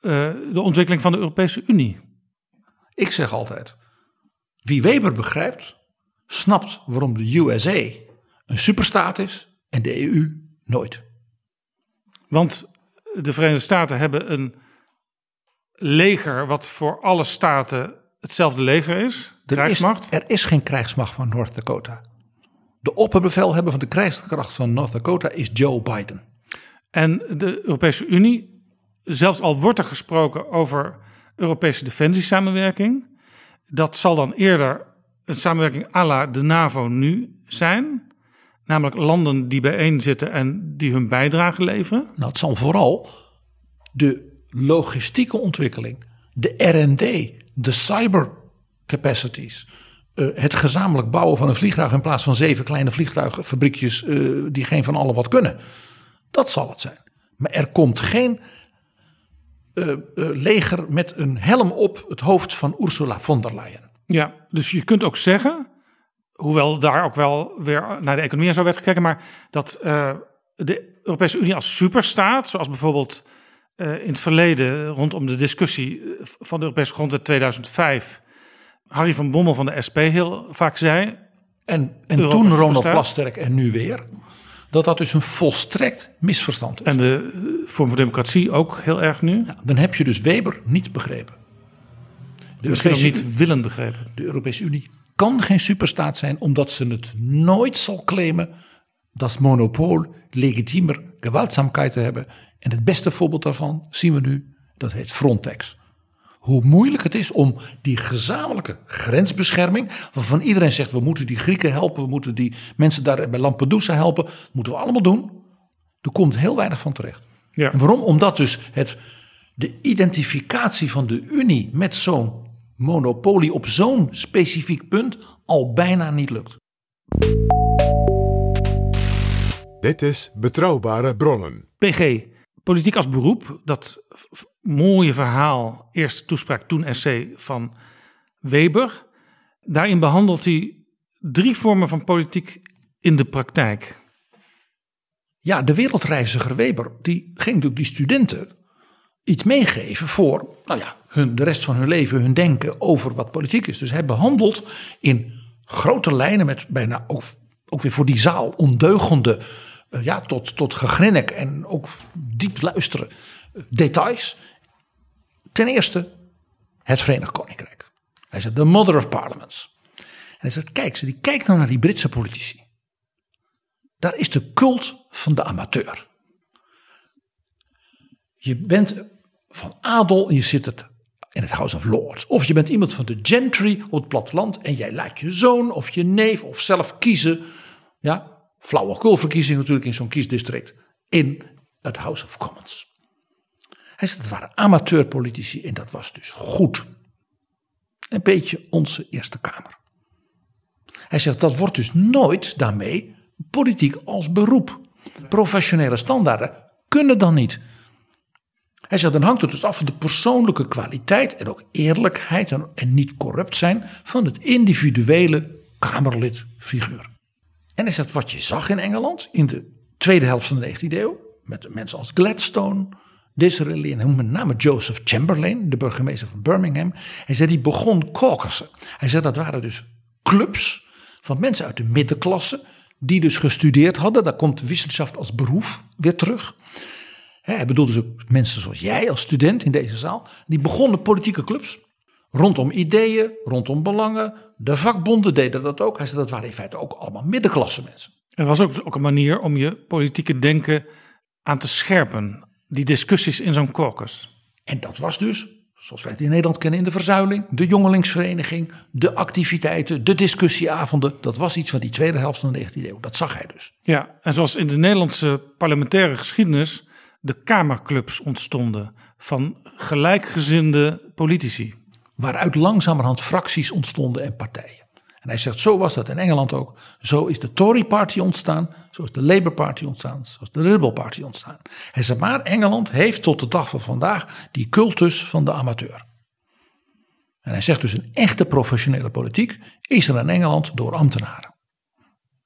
eh, de ontwikkeling van de Europese Unie. Ik zeg altijd, wie Weber begrijpt, snapt waarom de USA een superstaat is en de EU nooit. Want de Verenigde Staten hebben een leger wat voor alle staten hetzelfde leger is, Er krijgsmacht. Is, er is geen krijgsmacht van North Dakota. De opperbevelhebber van de krijgskracht van North Dakota is Joe Biden. En de Europese Unie, zelfs al wordt er gesproken over Europese defensiesamenwerking, dat zal dan eerder een samenwerking à la de NAVO nu zijn. Namelijk landen die bijeen zitten en die hun bijdrage leveren. Nou, het zal vooral de logistieke ontwikkeling, de R&D, de cyber capacities, eh, het gezamenlijk bouwen van een vliegtuig in plaats van zeven kleine vliegtuigfabriekjes eh, die geen van allen wat kunnen. Dat zal het zijn. Maar er komt geen eh, leger met een helm op het hoofd van Ursula von der Leyen. Ja, dus je kunt ook zeggen, hoewel daar ook wel weer naar de economie en zo werd gekeken, maar dat eh, de Europese Unie als superstaat, zoals bijvoorbeeld eh, in het verleden rondom de discussie eh, van de Europese grondwet 2005 Harry van Bommel van de SP heel vaak zei. En, en Europa toen Ronald. Plasterk en nu weer. Dat dat dus een volstrekt misverstand is. En de Vorm voor Democratie ook heel erg nu. Ja, dan heb je dus Weber niet begrepen. De Misschien ook Europese, niet willen begrepen. de Europese Unie kan geen superstaat zijn omdat ze het nooit zal claimen dat monopool legitiemer gewaltzaamheid te hebben. En het beste voorbeeld daarvan zien we nu, dat heet Frontex. Hoe moeilijk het is om die gezamenlijke grensbescherming, waarvan iedereen zegt we moeten die Grieken helpen, we moeten die mensen daar bij Lampedusa helpen, dat moeten we allemaal doen. Er komt heel weinig van terecht. Ja. En waarom? Omdat dus het, de identificatie van de Unie met zo'n monopolie op zo'n specifiek punt al bijna niet lukt. Dit is Betrouwbare Bronnen. PG, politiek als beroep, dat mooie verhaal, eerste toespraak, toen essay van Weber. Daarin behandelt hij drie vormen van politiek in de praktijk. Ja, de wereldreiziger Weber, die ging natuurlijk die studenten iets meegeven voor, nou ja, hun, de rest van hun leven, hun denken over wat politiek is. Dus hij behandelt in grote lijnen met bijna ook, ook weer voor die zaal ondeugende, eh, ja, tot, tot gegrinnik en ook diep luisteren eh, details. Ten eerste het Verenigd Koninkrijk. Hij zegt, the mother of parliaments. En hij zegt, kijk, ze die kijkt nou naar die Britse politici. Daar is de cult van de amateur. Je bent van adel en je zit het in het House of Lords. Of je bent iemand van de gentry op het platteland en jij laat je zoon of je neef of zelf kiezen. Ja, flauwekulverkiezing natuurlijk in zo'n kiesdistrict. In het House of Commons. Hij zegt, het waren amateurpolitici en dat was dus goed. Een beetje onze Eerste Kamer. Hij zegt, dat wordt dus nooit daarmee politiek als beroep. Professionele standaarden kunnen dan niet. Hij zegt, dan hangt het dus af van de persoonlijke kwaliteit en ook eerlijkheid en, niet corrupt zijn van het individuele Kamerlidfiguur. En hij zegt, wat je zag in Engeland in de tweede helft van de 19e eeuw, met mensen als Gladstone, Disraeli en met name Joseph Chamberlain, de burgemeester van Birmingham. Hij zei, die begon caucussen. Hij zei, dat waren dus clubs van mensen uit de middenklasse, die dus gestudeerd hadden. Daar komt wetenschap als beroep weer terug. Hij bedoelde dus ook mensen zoals jij als student in deze zaal. Die begonnen politieke clubs. Rondom ideeën, rondom belangen. De vakbonden deden dat ook. Hij zei dat waren in feite ook allemaal middenklasse mensen. Er was ook, ook een manier om je politieke denken aan te scherpen. Die discussies in zo'n caucus. En dat was dus, zoals wij het in Nederland kennen in de verzuiling, de jongelingsvereniging, de activiteiten, de discussieavonden. Dat was iets van die tweede helft van de 19e eeuw. Dat zag hij dus. Ja, en zoals in de Nederlandse parlementaire geschiedenis de kamerclubs ontstonden van gelijkgezinde politici. Waaruit langzamerhand fracties ontstonden en partijen. En hij zegt, zo was dat in Engeland ook. Zo is de Tory Party ontstaan, zo is de Labour Party ontstaan, zo is de Liberal Party ontstaan. Hij zegt, maar Engeland heeft tot de dag van vandaag die cultus van de amateur. En hij zegt dus, een echte professionele politiek is er in Engeland door ambtenaren.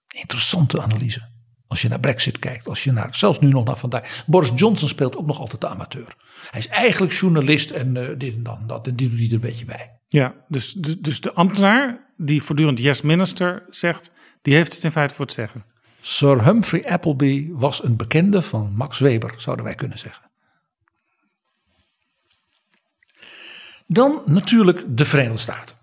Interessante analyse. Als je naar Brexit kijkt, als je naar, zelfs nu nog naar vandaag. Boris Johnson speelt ook nog altijd de amateur. Hij is eigenlijk journalist en eh, dit en dat en dat. En die doet hij er een beetje bij. Ja, dus, de- dus de ambtenaar die voortdurend yes minister zegt, die heeft het in feite voor het zeggen. Sir Humphrey Appleby was een bekende van Max Weber, zouden wij kunnen zeggen. Dan natuurlijk de Verenigde Staten.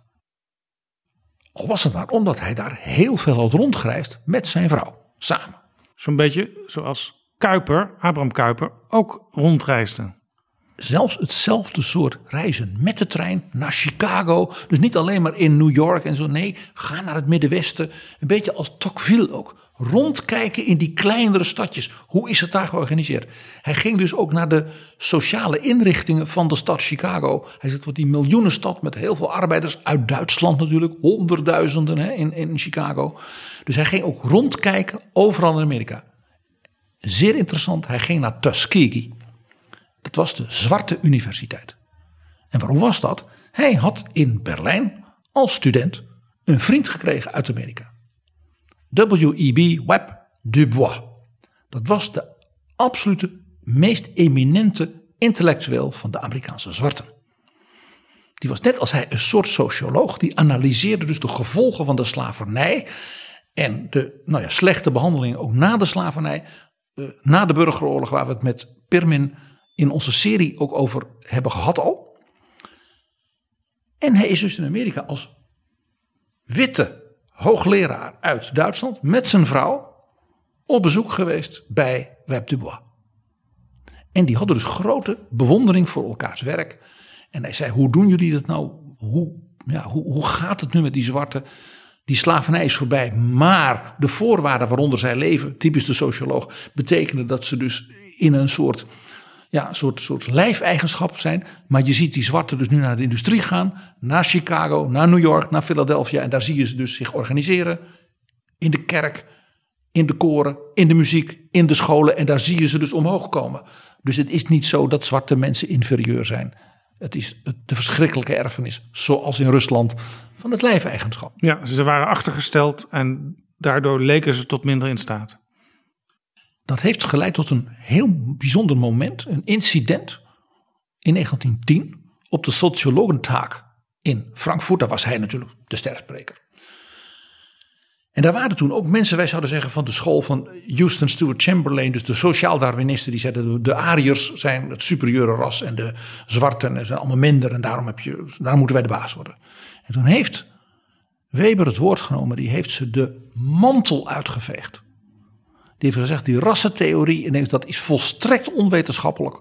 Al was het maar omdat hij daar heel veel had rondgereisd met zijn vrouw, samen. Zo'n beetje zoals Kuiper, Abraham Kuiper, ook rondreisde. Zelfs hetzelfde soort reizen met de trein naar Chicago. Dus niet alleen maar in New York en zo. Nee, ga naar het Middenwesten. Een beetje als Tocqueville ook. Rondkijken in die kleinere stadjes. Hoe is het daar georganiseerd? Hij ging dus ook naar de sociale inrichtingen van de stad Chicago. Hij zit wat die miljoenenstad met heel veel arbeiders uit Duitsland natuurlijk. Honderdduizenden hè, in, in Chicago. Dus hij ging ook rondkijken overal in Amerika. Zeer interessant, hij ging naar Tuskegee. Dat was de Zwarte Universiteit. En waarom was dat? Hij had in Berlijn als student een vriend gekregen uit Amerika. W.E.B. Webb Dubois. Dat was de absolute meest eminente intellectueel van de Amerikaanse zwarten. Die was net als hij een soort socioloog. Die analyseerde dus de gevolgen van de slavernij. En de nou ja, slechte behandeling ook na de slavernij. eh, na de burgeroorlog, waar we het met Pirmin in onze serie ook over hebben gehad al. En hij is dus in Amerika als witte hoogleraar uit Duitsland met zijn vrouw op bezoek geweest bij Web Dubois. En die hadden dus grote bewondering voor elkaars werk. En hij zei: Hoe doen jullie dat nou? Hoe, ja, hoe, hoe gaat het nu met die zwarte? Die slavernij is voorbij, maar de voorwaarden waaronder zij leven, typisch de socioloog, betekenen dat ze dus in een soort, ja, een soort, soort lijfeigenschap zijn. Maar je ziet die zwarten dus nu naar de industrie gaan, naar Chicago, naar New York, naar Philadelphia. En daar zie je ze dus zich organiseren in de kerk, in de koren, in de muziek, in de scholen. En daar zie je ze dus omhoog komen. Dus het is niet zo dat zwarte mensen inferieur zijn. Het is de verschrikkelijke erfenis, zoals in Rusland, van het lijfeigenschap. Ja, ze waren achtergesteld en daardoor leken ze tot minder in staat. Dat heeft geleid tot een heel bijzonder moment, een incident in 1910 op de Sociologentag in Frankfurt. Daar was hij natuurlijk de sterspreker. En daar waren toen ook mensen, wij zouden zeggen van de school van Houston Stewart Chamberlain, dus de sociaal-darwinisten, die zeiden de Ariërs zijn het superieure ras en de zwarten zijn allemaal minder en daarom, heb je, daarom moeten wij de baas worden. En toen heeft Weber het woord genomen, die heeft ze de mantel uitgeveegd. Die heeft gezegd, die rassentheorie, ineens, dat is volstrekt onwetenschappelijk.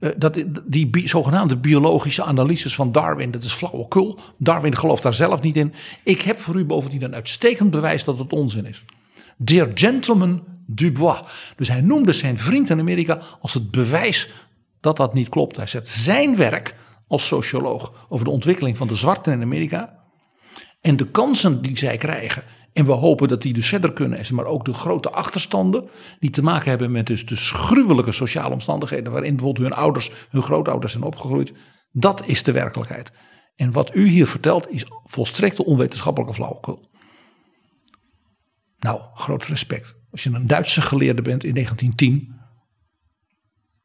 Uh, dat, die zogenaamde biologische analyses van Darwin, dat is flauwekul. Darwin gelooft daar zelf niet in. Ik heb voor u bovendien een uitstekend bewijs dat het onzin is. Dear gentleman Dubois. Dus hij noemde zijn vriend in Amerika als het bewijs dat dat niet klopt. Hij zet zijn werk als socioloog over de ontwikkeling van de zwarten in Amerika. En de kansen die zij krijgen en we hopen dat die dus verder kunnen. Maar ook de grote achterstanden die te maken hebben met dus de gruwelijke sociale omstandigheden. Waarin bijvoorbeeld hun ouders, hun grootouders zijn opgegroeid. Dat is de werkelijkheid. En wat u hier vertelt is volstrekte onwetenschappelijke flauwekul. Nou, groot respect. Als je een Duitse geleerde bent in 1910.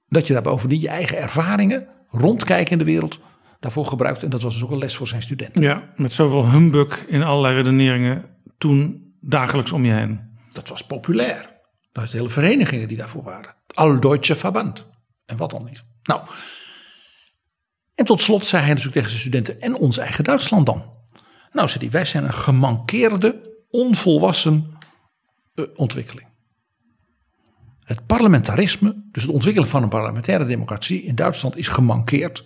Dat je daar bovendien je eigen ervaringen, rondkijken in de wereld, daarvoor gebruikt. En dat was dus ook een les voor zijn studenten. Ja, met zoveel humbug in allerlei redeneringen toen dagelijks om je heen. Dat was populair. Dat hele verenigingen die daarvoor waren. Aldeutsche Verband. En wat dan niet. Nou. En tot slot zei hij natuurlijk tegen zijn studenten. En ons eigen Duitsland dan. Nou, zei hij, wij zijn een gemankeerde, onvolwassen uh, ontwikkeling. Het parlementarisme, dus het ontwikkelen van een parlementaire democratie in Duitsland is gemankeerd.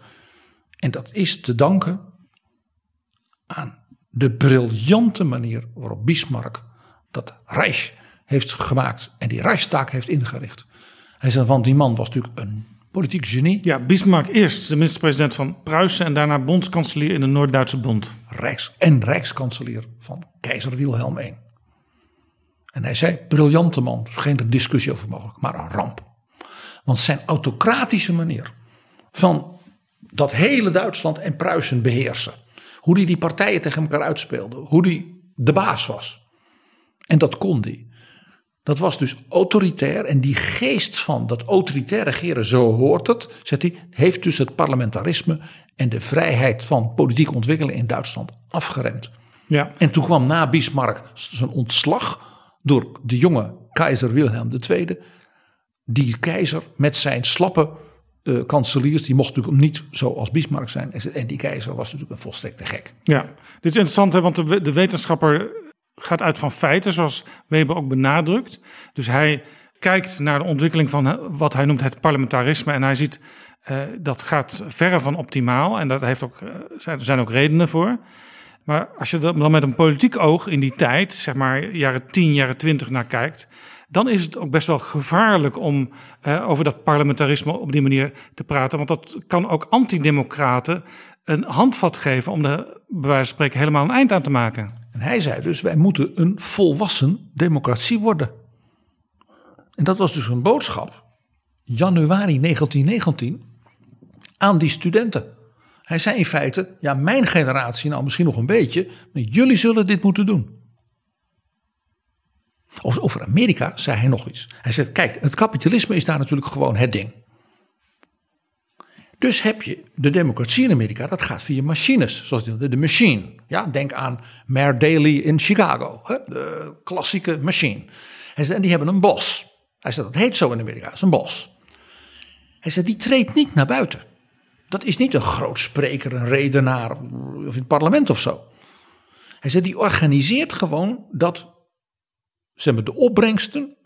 En dat is te danken aan de briljante manier waarop Bismarck dat Reich heeft gemaakt en die Reichstag heeft ingericht. Hij zei, want die man was natuurlijk een politiek genie. Ja, Bismarck eerst de minister-president van Pruisen en daarna bondskanselier in de Noord-Duitse bond. Rijks en rijkskanselier van keizer Wilhelm I. En hij zei, briljante man, geen discussie over mogelijk, maar een ramp. Want zijn autocratische manier van dat hele Duitsland en Pruisen beheersen hoe die die partijen tegen elkaar uitspeelde. Hoe die de baas was. En dat kon die. Dat was dus autoritair. En die geest van dat autoritair regeren, zo hoort het, zegt hij, heeft dus het parlementarisme en de vrijheid van politieke ontwikkeling in Duitsland afgeremd. Ja. En toen kwam na Bismarck zijn ontslag door de jonge keizer Wilhelm II. Die keizer met zijn slappe uh, kanseliers, die mocht natuurlijk niet zoals Bismarck zijn. En die keizer was natuurlijk een volstrekte gek. Ja, dit is interessant, hè, want de, de wetenschapper gaat uit van feiten, zoals Weber ook benadrukt. Dus hij kijkt naar de ontwikkeling van wat hij noemt het parlementarisme. En hij ziet uh, dat gaat verre van optimaal. En daar heeft ook, uh, zijn, zijn ook redenen voor. Maar als je dan met een politiek oog in die tijd, zeg maar jaren 10, jaren 20 naar kijkt, dan is het ook best wel gevaarlijk om uh, over dat parlementarisme op die manier te praten. Want dat kan ook antidemocraten een handvat geven om de, bij wijze van spreken, helemaal een eind aan te maken. En hij zei dus, wij moeten een volwassen democratie worden. En dat was dus een boodschap, januari 1919, aan die studenten. Hij zei in feite, ja mijn generatie nou misschien nog een beetje, maar jullie zullen dit moeten doen. Over Amerika zei hij nog iets. Hij zegt, kijk, het kapitalisme is daar natuurlijk gewoon het ding. Dus heb je de democratie in Amerika, dat gaat via machines, zoals de, machine. Ja, denk aan Mayor Daley in Chicago, de klassieke machine. Hij zei, en die hebben een bos. Hij zei, dat heet zo in Amerika, dat is een bos. Hij zei, die treedt niet naar buiten. Dat is niet een groot spreker, een redenaar of in het parlement of zo. Hij zei, die organiseert gewoon dat zeg maar, de opbrengsten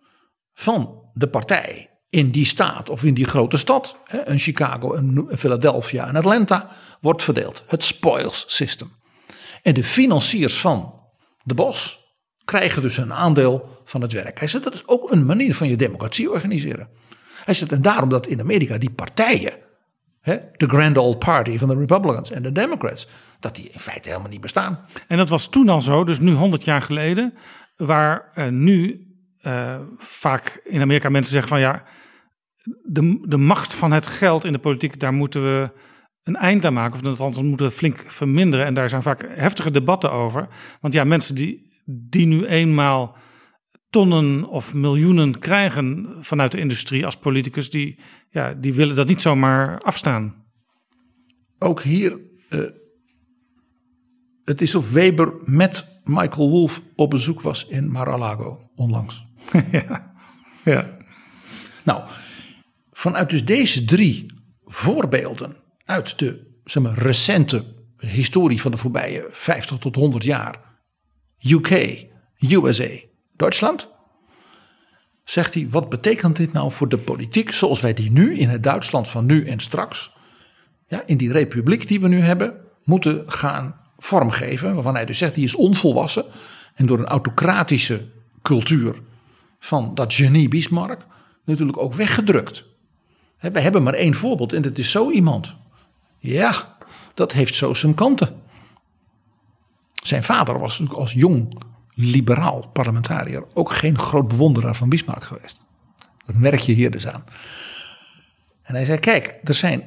van de partij in die staat of in die grote stad, een Chicago, een Philadelphia en Atlanta, wordt verdeeld. Het spoils system. En de financiers van de bos krijgen dus een aandeel van het werk. Hij zegt dat is ook een manier van je democratie organiseren. Hij zegt en daarom dat in Amerika die partijen, de Grand Old Party van de Republicans en de Democrats, dat die in feite helemaal niet bestaan. En dat was toen al zo, dus nu 100 jaar geleden, waar uh, nu uh, vaak in Amerika mensen zeggen van ja, de, de macht van het geld in de politiek, daar moeten we een eind aan maken. Of althans moeten we flink verminderen. En daar zijn vaak heftige debatten over. Want ja, mensen die, die nu eenmaal tonnen of miljoenen krijgen vanuit de industrie als politicus, die, ja, die willen dat niet zomaar afstaan. Ook hier, uh, het is of Weber met Michael Wolff op bezoek was in Mar-a-Lago onlangs. ja, ja. Nou, vanuit dus deze drie voorbeelden uit de zeg maar, recente historie van de voorbije 50 tot 100 jaar, UK, USA, Duitsland, zegt hij: wat betekent dit nou voor de politiek zoals wij die nu in het Duitsland van nu en straks, ja, in die republiek die we nu hebben, moeten gaan vormgeven. Waarvan hij dus zegt: die is onvolwassen en door een autocratische cultuur van dat genie Bismarck natuurlijk ook weggedrukt. We hebben maar één voorbeeld en dat is zo iemand. Ja, dat heeft zo zijn kanten. Zijn vader was natuurlijk als jong liberaal parlementariër ook geen groot bewonderaar van Bismarck geweest. Dat merk je hier dus aan. En hij zei: Kijk, er zijn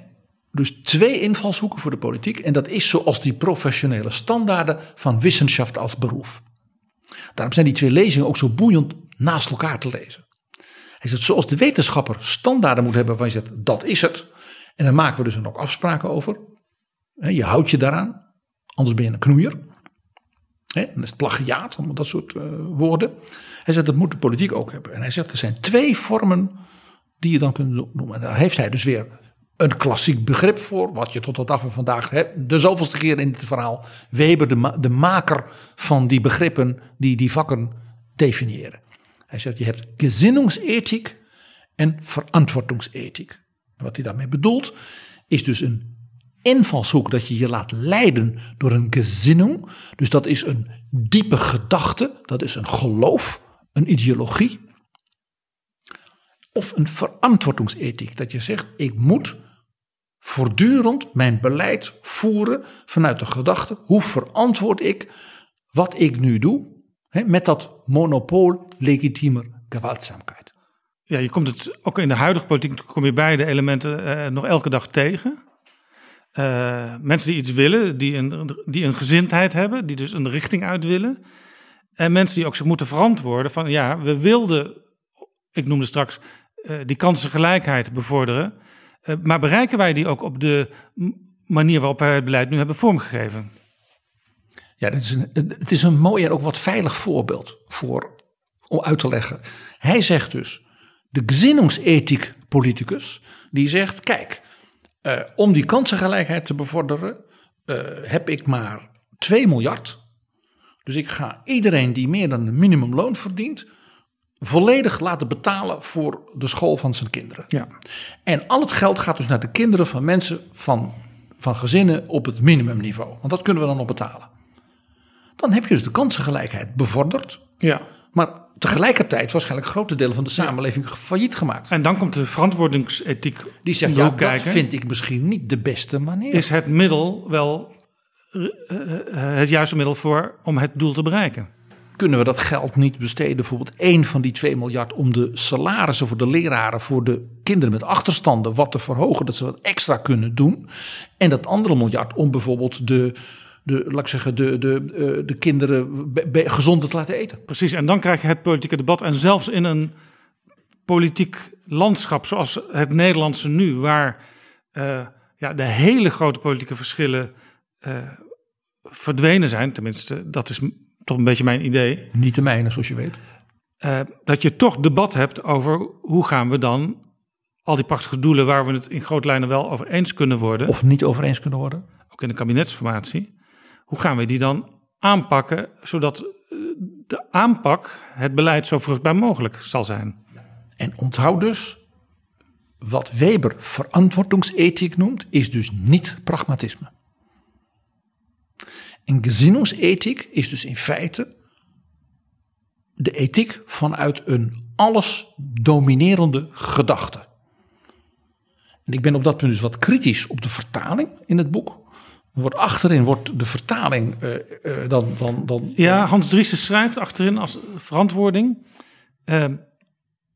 dus twee invalshoeken voor de politiek. En dat is zoals die professionele standaarden van wetenschap als beroep. Daarom zijn die twee lezingen ook zo boeiend naast elkaar te lezen. Hij zegt, zoals de wetenschapper standaarden moet hebben van je zegt, dat is het. En dan maken we dus ook afspraken over. Je houdt je daaraan, anders ben je een knoeier. Dan is het plagiaat, allemaal dat soort uh, woorden. Hij zegt, dat moet de politiek ook hebben. En hij zegt, er zijn twee vormen die je dan kunt noemen. En daar heeft hij dus weer een klassiek begrip voor, wat je tot de dag van vandaag hebt. De zoveelste keer in het verhaal. Weber, de, de maker van die begrippen die die vakken definiëren. Hij zegt, je hebt gezinningsethiek en verantwoordingsethiek. Wat hij daarmee bedoelt, is dus een invalshoek dat je je laat leiden door een gezinning. Dus dat is een diepe gedachte, dat is een geloof, een ideologie. Of een verantwoordingsethiek, dat je zegt, ik moet voortdurend mijn beleid voeren vanuit de gedachte, hoe verantwoord ik wat ik nu doe met dat monopool legitiemer geweldzaamheid. Ja, je komt het ook in de huidige politiek kom je beide elementen uh, nog elke dag tegen. Uh, mensen die iets willen, die een, die een gezindheid hebben, die dus een richting uit willen. En mensen die ook zich moeten verantwoorden van ja, we wilden, ik noemde straks, uh, die kansengelijkheid bevorderen. Maar bereiken wij die ook op de manier waarop wij het beleid nu hebben vormgegeven? Ja, is een, het is een mooi en ook wat veilig voorbeeld voor, om uit te leggen. Hij zegt dus, de gezinningsethiek politicus, die zegt, kijk, uh, om die kansengelijkheid te bevorderen, uh, heb ik maar 2 miljard. Dus ik ga iedereen die meer dan een minimumloon verdient, volledig laten betalen voor de school van zijn kinderen. Ja. En al het geld gaat dus naar de kinderen van mensen van, van gezinnen op het minimumniveau. Want dat kunnen we dan nog betalen dan heb je dus de kansengelijkheid bevorderd. Ja. Maar tegelijkertijd waarschijnlijk grote delen van de samenleving failliet gemaakt. En dan komt de verantwoordingsethiek. Die zegt, ja, dat vind ik misschien niet de beste manier. Is het middel wel uh, het juiste middel voor om het doel te bereiken? Kunnen we dat geld niet besteden, bijvoorbeeld één van die 2 miljard, om de salarissen voor de leraren, voor de kinderen met achterstanden wat te verhogen, dat ze wat extra kunnen doen. En dat andere miljard om bijvoorbeeld de de, laat ik zeggen, de, de, eh, de kinderen gezonder te laten eten. Precies, en dan krijg je het politieke debat. En zelfs in een politiek landschap zoals het Nederlandse nu, waar uh, ja, de hele grote politieke verschillen eh, verdwenen zijn. Tenminste, dat is toch een beetje mijn idee. Niet de mijne, zoals je weet. Eh, dat je toch debat hebt over hoe gaan we dan al die prachtige doelen waar we het in grote lijnen wel over eens kunnen worden, Of niet over eens kunnen worden. ook in de kabinetsformatie, hoe gaan we die dan aanpakken zodat eh, de aanpak, het beleid zo vruchtbaar mogelijk zal zijn? En onthoud dus, wat Weber verantwoordingsethiek noemt, is dus niet pragmatisme. En gesinnungsethiek is dus in feite de ethiek vanuit een alles dominerende gedachte. En ik ben op dat punt dus wat kritisch op de vertaling in het boek. Wordt achterin wordt de vertaling eh, eh, dan, dan, dan, Ja, Hans Driessen schrijft achterin als verantwoording. eh,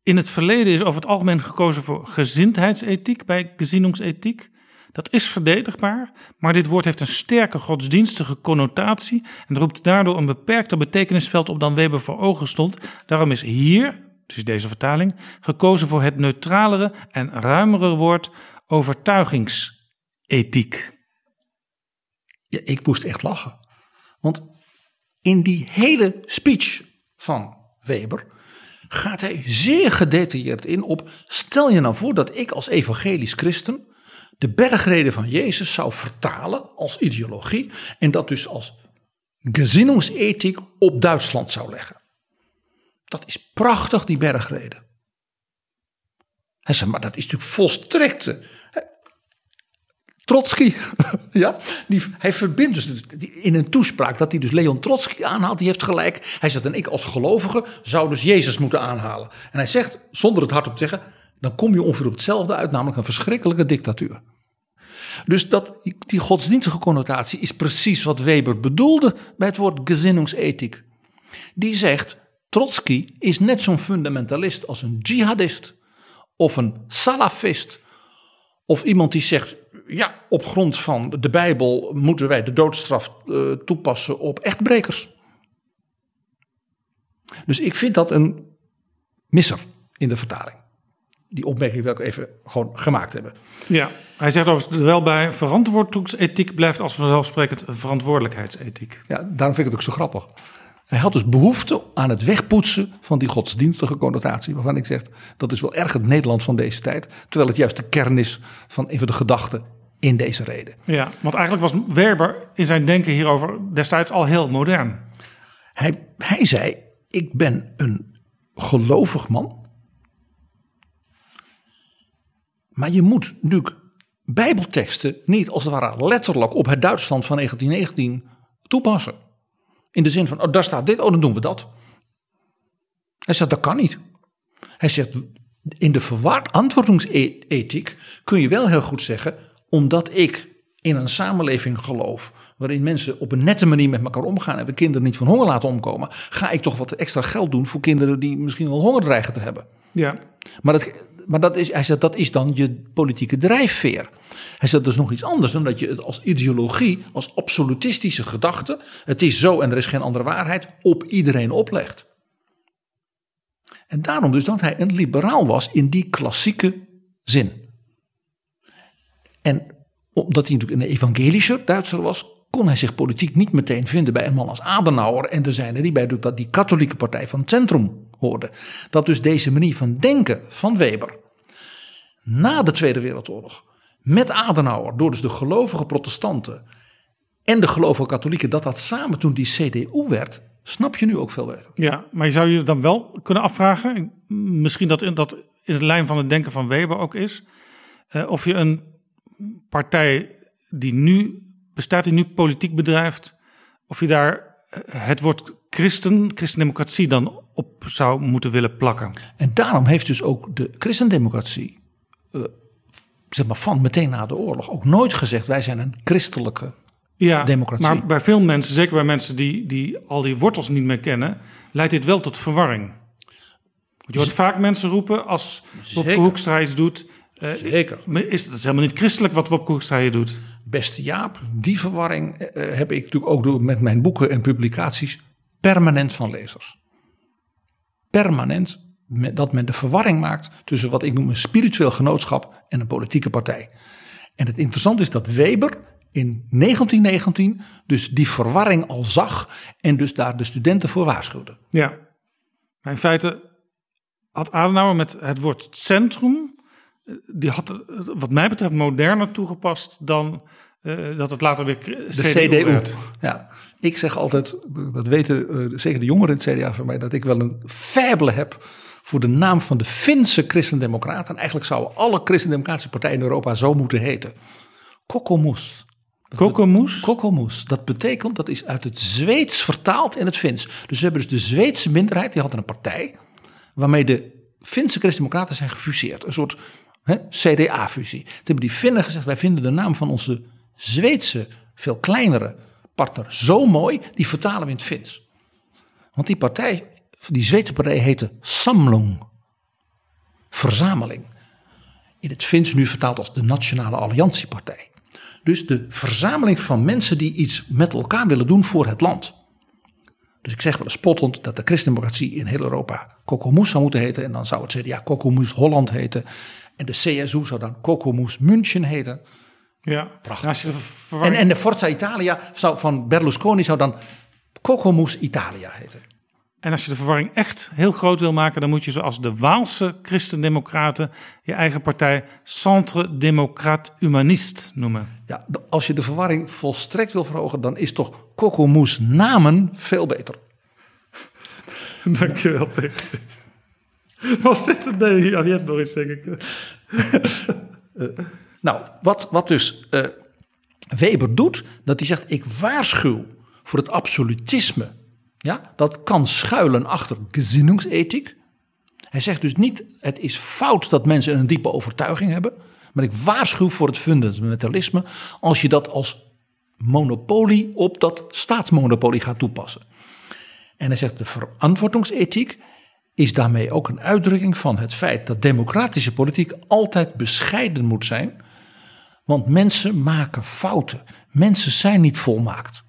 in het verleden is over het algemeen gekozen voor gezindheidsethiek bij gesinnungsethiek. Dat is verdedigbaar, maar dit woord heeft een sterke godsdienstige connotatie en roept daardoor een beperkter betekenisveld op dan Weber voor ogen stond. Daarom is hier, dus deze vertaling, gekozen voor het neutralere en ruimere woord overtuigingsethiek. Ja, ik moest echt lachen. Want in die hele speech van Weber gaat hij zeer gedetailleerd in op. Stel je nou voor dat ik als evangelisch christen de bergreden van Jezus zou vertalen als ideologie. En dat dus als gezinnungsethiek op Duitsland zou leggen. Dat is prachtig, die bergreden. Hij zei, maar dat is natuurlijk volstrekte Trotsky, ja, die, hij verbindt dus in een toespraak dat hij dus Leon Trotsky aanhaalt. Die heeft gelijk. Hij zegt en ik als gelovige zou dus Jezus moeten aanhalen. En hij zegt, zonder het hardop te zeggen, dan kom je ongeveer op hetzelfde uit, namelijk een verschrikkelijke dictatuur. Dus dat, die godsdienstige connotatie is precies wat Weber bedoelde bij het woord gezinnungsethiek. Die zegt, Trotsky is net zo'n fundamentalist als een jihadist of een salafist of iemand die zegt, ja, op grond van de Bijbel moeten wij de doodstraf eh, toepassen op echtbrekers. Dus ik vind dat een misser in de vertaling. Die opmerking wil ik even gewoon gemaakt hebben. Ja, hij zegt overigens er wel bij, verantwoordingsethiek blijft als vanzelfsprekend verantwoordelijkheidsethiek. Ja, daarom vind ik het ook zo grappig. Hij had dus behoefte aan het wegpoetsen van die godsdienstige connotatie. Waarvan ik zeg, dat is wel erg het Nederland van deze tijd. Terwijl het juist de kern is van een van de gedachten in deze reden. Ja, want eigenlijk was Weber in zijn denken hierover destijds al heel modern. Hij, hij zei, ik ben een gelovig man. Maar je moet natuurlijk bijbelteksten niet als het ware letterlijk op het Duitsland van 1919 toepassen. In de zin van, oh daar staat dit, oh dan doen we dat. Hij zegt, dat kan niet. Hij zegt, in de verwaard antwoordingsethiek kun je wel heel goed zeggen, omdat ik in een samenleving geloof waarin mensen op een nette manier met elkaar omgaan en we kinderen niet van honger laten omkomen, ga ik toch wat extra geld doen voor kinderen die misschien wel honger dreigen te hebben. Ja, Maar, dat, maar dat, is, hij zegt, dat is dan je politieke drijfveer. Hij zegt, dat is nog iets anders dan dat je het als ideologie, als absolutistische gedachte, het is zo en er is geen andere waarheid, op iedereen oplegt. En daarom dus dat hij een liberaal was in die klassieke zin. En omdat hij natuurlijk een evangelische Duitser was, kon hij zich politiek niet meteen vinden bij een man als Adenauer en er zijn er die bij dat die katholieke partij van het centrum hoorde. Dat dus deze manier van denken van Weber na de Tweede Wereldoorlog met Adenauer door dus de gelovige protestanten en de gelovige katholieken dat dat samen toen die CDU werd, snap je nu ook veel beter. ja, maar je zou je dan wel kunnen afvragen, misschien dat in, dat in het lijn van het denken van Weber ook is, eh, of je een partij die nu bestaat, die nu politiek bedrijft, of je daar eh, het woord christen, christendemocratie dan op zou moeten willen plakken. En daarom heeft dus ook de christendemocratie, eh, zeg maar van meteen na de oorlog, ook nooit gezegd wij zijn een christelijke Ja, Democratie. maar bij veel mensen, zeker bij mensen die, die al die wortels niet meer kennen, leidt dit wel tot verwarring. Want je hoort vaak mensen roepen als Wopke Zeker. Hoekstra iets doet. eh, Zeker. is, dat is helemaal niet christelijk wat Wopke Hoekstra hier doet. Beste Jaap, die verwarring eh, heb ik natuurlijk ook door, met mijn boeken en publicaties permanent van lezers. Permanent dat men de verwarring maakt tussen wat ik noem een spiritueel genootschap en een politieke partij. En het interessante is dat Weber in 1919 dus die verwarring al zag en dus daar de studenten voor waarschuwde. Ja. Maar in feite had Adenauer met het woord centrum, eh, die had wat mij betreft moderner toegepast dan eh, dat het later weer De CDU, CDU. werd. Ja, ik zeg altijd, dat weten eh, zeker de jongeren in het CDA van mij, dat ik wel een faible heb voor de naam van de Finse christendemocraten. En eigenlijk zouden alle christendemocratische partijen in Europa zo moeten heten. Kokomus. Kokomoes? Kokomus. Dat betekent, dat is uit het Zweeds vertaald in het Fins. Dus we hebben dus de Zweedse minderheid, die had een partij, waarmee de Finse christendemocraten zijn gefuseerd. Een soort hè, CDA-fusie. Toen hebben die Finnen gezegd, wij vinden de naam van onze Zweedse, veel kleinere partner zo mooi, die vertalen we in het Fins. Want die partij, die Zweedse partij heette Samlung. Verzameling. In het Fins nu vertaald als de Nationale Alliantiepartij. Dus de verzameling van mensen die iets met elkaar willen doen voor het land. Dus ik zeg wel eens spottend dat de christendemocratie in heel Europa Kokomoes zou moeten heten. En dan zou het CDA Kokomoes Holland heten. En de CSU zou dan Kokomoes München heten. Ja. Prachtig. De En, en de Forza Italia zou, van Berlusconi zou dan Kokomoes Italia heten. En als je de verwarring echt heel groot wil maken, dan moet je zoals de Waalse Christendemocraten je eigen partij Centre Democrate Humanist noemen. Ja, als je de verwarring volstrekt wil verhogen, dan is toch Kokomoes namen veel beter. Dankjewel, Peter. Was dit een... Nee, ja, je hebt nog iets, denk ik. Nou, wat, wat dus eh, Weber doet, dat hij zegt: ik waarschuw voor het absolutisme. Ja, dat kan schuilen achter gezinningsethiek. Hij zegt dus niet: het is fout dat mensen een diepe overtuiging hebben. Maar ik waarschuw voor het fundamentalisme als je dat als monopolie op dat staatsmonopolie gaat toepassen. En hij zegt: de verantwoordingsethiek is daarmee ook een uitdrukking van het feit dat democratische politiek altijd bescheiden moet zijn. Want mensen maken fouten. Mensen zijn niet volmaakt.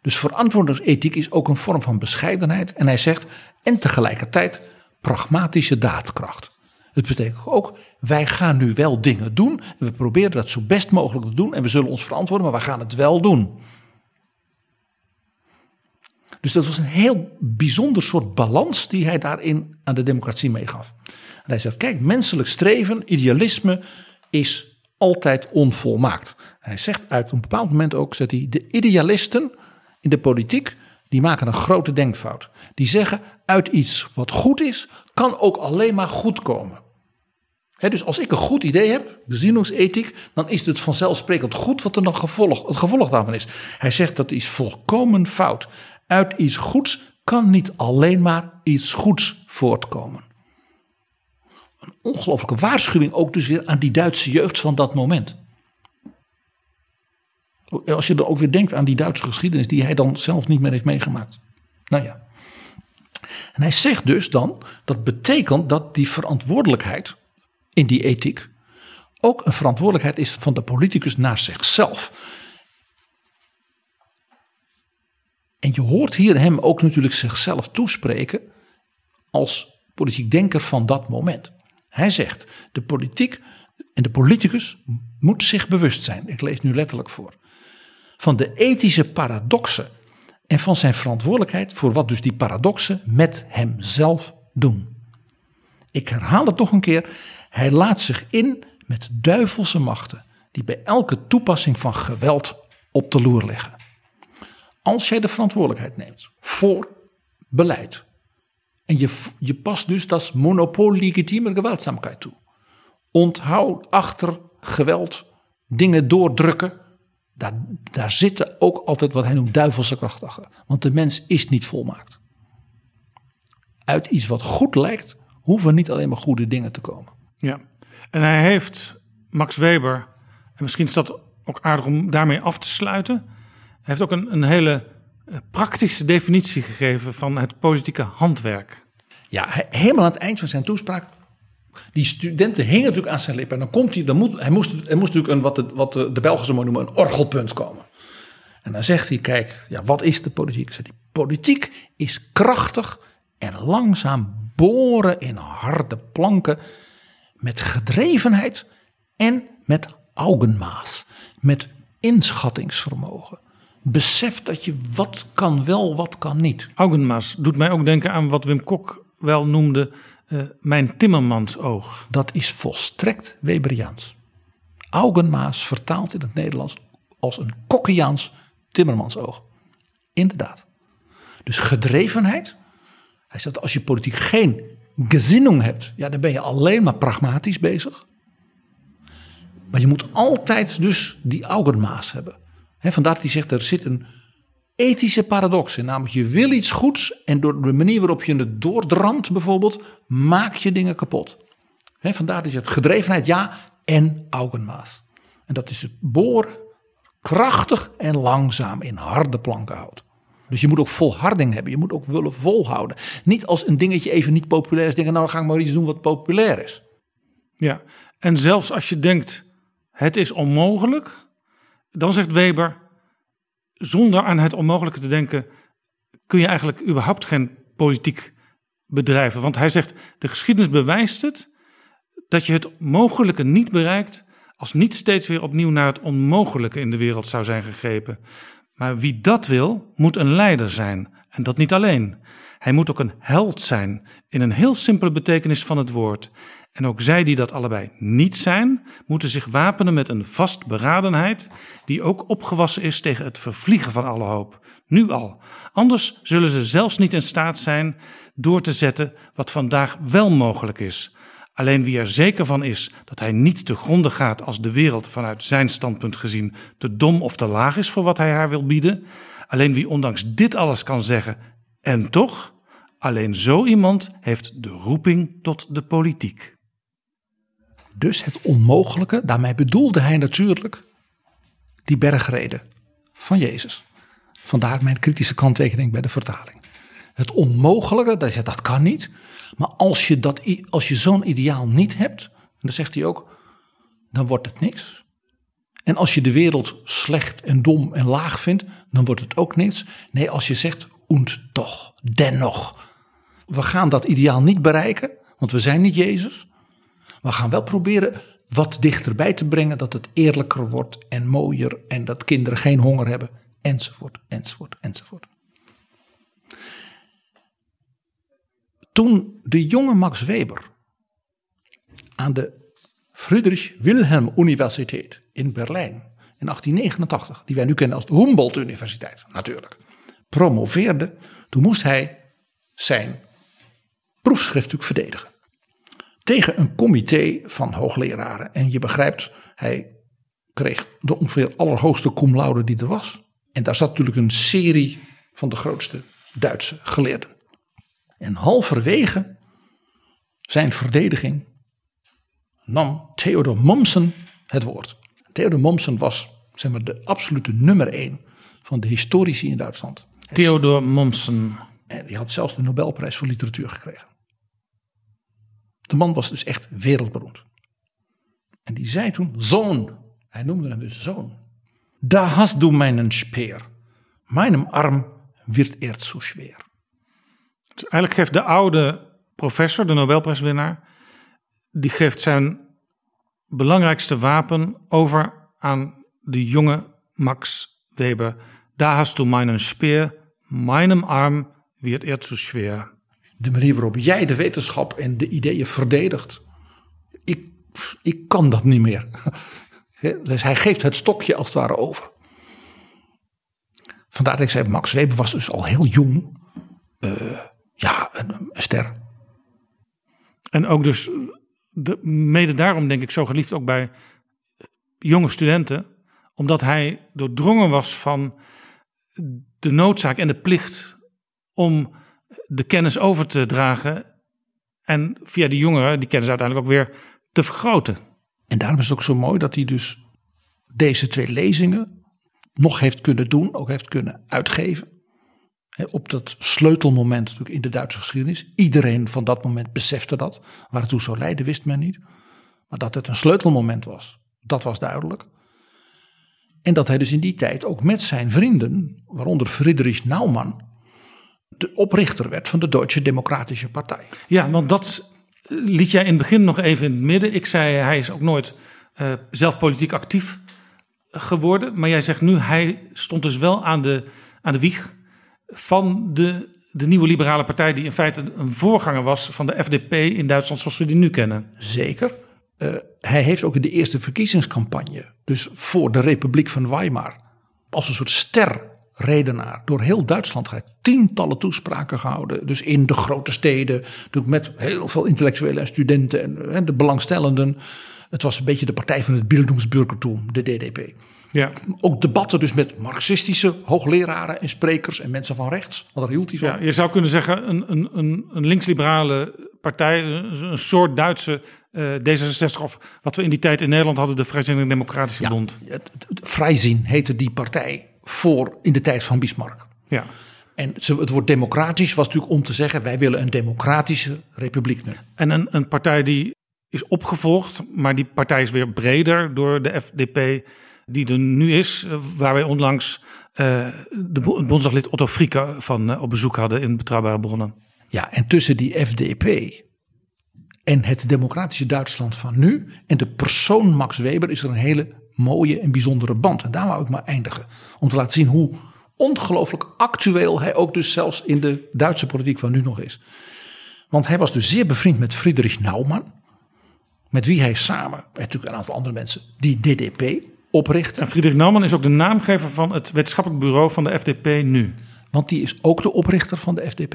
Dus verantwoordingsethiek is ook een vorm van bescheidenheid. En hij zegt, en tegelijkertijd pragmatische daadkracht. Het betekent ook, wij gaan nu wel dingen doen. En we proberen dat zo best mogelijk te doen. En we zullen ons verantwoorden, maar we gaan het wel doen. Dus dat was een heel bijzonder soort balans die hij daarin aan de democratie meegaf. En hij zegt, kijk, menselijk streven, idealisme is altijd onvolmaakt. Hij zegt uit een bepaald moment ook, zegt hij, de idealisten in de politiek, die maken een grote denkfout. Die zeggen, uit iets wat goed is, kan ook alleen maar goed komen. Dus als ik een goed idee heb, bezinningsethiek, dan is het vanzelfsprekend goed wat er dan gevolg, het gevolg daarvan is. Hij zegt dat is volkomen fout. Uit iets goeds kan niet alleen maar iets goeds voortkomen. Een ongelooflijke waarschuwing ook dus weer aan die Duitse jeugd van dat moment. Als je er ook weer denkt aan die Duitse geschiedenis die hij dan zelf niet meer heeft meegemaakt. Nou ja. En hij zegt dus dan, dat betekent dat die verantwoordelijkheid in die ethiek ook een verantwoordelijkheid is van de politicus naar zichzelf. En je hoort hier hem ook natuurlijk zichzelf toespreken als politiek denker van dat moment. Hij zegt, de politiek en de politicus moet zich bewust zijn, ik lees nu letterlijk voor, van de ethische paradoxen en van zijn verantwoordelijkheid voor wat dus die paradoxen met hemzelf doen. Ik herhaal het nog een keer, hij laat zich in met duivelse machten die bij elke toepassing van geweld op de loer liggen. Als jij de verantwoordelijkheid neemt voor beleid en je, je past dus dat monopolie legitieme geweldzaamheid toe. Onthoud achter geweld dingen doordrukken. Daar, daar zitten ook altijd wat hij noemt duivelse kracht. Want de mens is niet volmaakt. Uit iets wat goed lijkt, hoeven niet alleen maar goede dingen te komen. Ja, en hij heeft Max Weber, en misschien is dat ook aardig om daarmee af te sluiten. Hij heeft ook een, een hele praktische definitie gegeven van het politieke handwerk. Ja, helemaal aan het eind van zijn toespraak. Die studenten hingen natuurlijk aan zijn lippen. En dan komt hij, dan moet, hij, moest, moest natuurlijk een, wat, de, wat de, Belgen noemen, een orgelpunt komen. En dan zegt hij, kijk, ja, wat is de politiek? Zegt hij, politiek is krachtig en langzaam boren in harde planken met gedrevenheid en met augenmaas, met inschattingsvermogen. Besef dat je wat kan wel, wat kan niet. Augenmaas doet mij ook denken aan wat Wim Kok wel noemde uh, mijn timmermansoog. Dat is volstrekt Weberiaans. Augenmaas vertaald in het Nederlands als een Kokkiaans timmermansoog. Inderdaad. Dus gedrevenheid. Hij zegt als je politiek geen gezinnung hebt, ja, dan ben je alleen maar pragmatisch bezig. Maar je moet altijd dus die augenmaas hebben. Vandaar dat hij zegt, er zit een ethische paradox in. Namelijk, je wil iets goeds en door de manier waarop je het doordramt bijvoorbeeld, maak je dingen kapot. Vandaar dat hij zegt, gedrevenheid ja en augenmaas. En dat is het boren, krachtig en langzaam in harde planken houdt. Dus je moet ook volharding hebben. Je moet ook willen volhouden. Niet als een dingetje even niet populair is. Denken, nou dan ga ik maar iets doen wat populair is. Ja, en zelfs als je denkt, het is onmogelijk. Dan zegt Weber, zonder aan het onmogelijke te denken, kun je eigenlijk überhaupt geen politiek bedrijven. Want hij zegt, de geschiedenis bewijst het, dat je het mogelijke niet bereikt als niet steeds weer opnieuw naar het onmogelijke in de wereld zou zijn gegrepen. Maar wie dat wil, moet een leider zijn. En dat niet alleen. Hij moet ook een held zijn, in een heel simpele betekenis van het woord. En ook zij die dat allebei niet zijn, moeten zich wapenen met een vastberadenheid die ook opgewassen is tegen het vervliegen van alle hoop. Nu al. Anders zullen ze zelfs niet in staat zijn door te zetten wat vandaag wel mogelijk is. Alleen wie er zeker van is dat hij niet te gronden gaat als de wereld vanuit zijn standpunt gezien te dom of te laag is voor wat hij haar wil bieden, alleen wie ondanks dit alles kan zeggen en toch, alleen zo iemand heeft de roeping tot de politiek. Dus het onmogelijke, daarmee bedoelde hij natuurlijk die bergreden van Jezus. Vandaar mijn kritische kanttekening bij de vertaling. Het onmogelijke, dat, je, dat kan niet. Maar als je, dat, als je zo'n ideaal niet hebt, dan zegt hij ook, dan wordt het niks. En als je de wereld slecht en dom en laag vindt, dan wordt het ook niks. Nee, als je zegt, und toch, dennoch. We gaan dat ideaal niet bereiken, want we zijn niet Jezus. We gaan wel proberen wat dichterbij te brengen dat het eerlijker wordt en mooier en dat kinderen geen honger hebben, enzovoort, enzovoort, enzovoort. Toen de jonge Max Weber aan de Friedrich Wilhelm Universiteit in Berlijn in 1889, die wij nu kennen als de Humboldt Universiteit natuurlijk, promoveerde, toen moest hij zijn proefschrift verdedigen. Tegen een comité van hoogleraren. En je begrijpt, hij kreeg de ongeveer allerhoogste cum laude die er was. En daar zat natuurlijk een serie van de grootste Duitse geleerden. En halverwege zijn verdediging nam Theodor Mommsen het woord. Theodor Mommsen was zeg maar, de absolute nummer één van de historici in Duitsland. Theodor Mommsen. En die had zelfs de Nobelprijs voor literatuur gekregen. De man was dus echt wereldberoemd. En die zei toen, zoon, hij noemde hem dus zoon. Da hast du meinen Speer, meinem Arm wird er zu schwer. Dus eigenlijk geeft de oude professor, de Nobelprijswinnaar, die geeft zijn belangrijkste wapen over aan de jonge Max Weber. Da hast du meinen Speer, meinem Arm wird er zu schwer de manier waarop jij de wetenschap en de ideeën verdedigt. Ik, ik kan dat niet meer. Dus hij geeft het stokje als het ware over. Vandaar dat ik zei, Max Weber was dus al heel jong. Uh, ja, een, een, ster. En ook dus, de, mede daarom denk ik zo geliefd ook bij jonge studenten. Omdat hij doordrongen was van de noodzaak en de plicht om de kennis over te dragen en via die jongeren die kennis uiteindelijk ook weer te vergroten. En daarom is het ook zo mooi dat hij dus deze twee lezingen nog heeft kunnen doen, ook heeft kunnen uitgeven. op dat sleutelmoment natuurlijk in de Duitse geschiedenis. Iedereen van dat moment besefte dat. Waar het toe zou leiden wist men niet. Maar dat het een sleutelmoment was, dat was duidelijk. En dat hij dus in die tijd ook met zijn vrienden, waaronder Friedrich Naumann, de oprichter werd van de Duitse Democratische Partij. Ja, want dat liet jij in het begin nog even in het midden. Ik zei, hij is ook nooit eh, zelf politiek actief geworden. Maar jij zegt nu, hij stond dus wel aan de, aan de wieg van de, de nieuwe liberale partij... die in feite een voorganger was van de FDP in Duitsland zoals we die nu kennen. Zeker. Uh, hij heeft ook in de eerste verkiezingscampagne, dus voor de Republiek van Weimar, als een soort sterredenaar door heel Duitsland gaat. Tientallen toespraken gehouden. Dus in de grote steden, met heel veel intellectuelen en studenten en, en de belangstellenden. Het was een beetje de partij van het Bildungsbürgertum, de DDP. Ja. Ook debatten dus met marxistische hoogleraren en sprekers en mensen van rechts. Want daar hield hij van. Ja, je zou kunnen zeggen een, een, een, een linksliberale partij, een, soort Duitse uh, D66 of wat we in die tijd in Nederland hadden, de Vrijzinnige Democratische ja, Bond. Het, het, Vrijzin heette die partij voor in de tijd van Bismarck. Ja. En het woord democratisch was natuurlijk om te zeggen wij willen een democratische republiek nu. En een, een partij die is opgevolgd, maar die partij is weer breder door de FDP die er nu is, eh, waar wij onlangs uh, de bondsdaglid Otto Frieke van uh, op bezoek hadden in Betrouwbare Bronnen. Ja, en tussen die FDP en het democratische Duitsland van nu en de persoon Max Weber is er een hele mooie en bijzondere band. En daar wou ik maar eindigen. Om te laten zien hoe ongelooflijk actueel hij ook dus zelfs in de Duitse politiek van nu nog is. Want hij was dus zeer bevriend met Friedrich Naumann. Met wie hij samen, en natuurlijk een aantal andere mensen, die DDP oprichtte. En Friedrich Naumann is ook de naamgever van het wetenschappelijk bureau van de FDP nu. Want die is ook de oprichter van de FDP.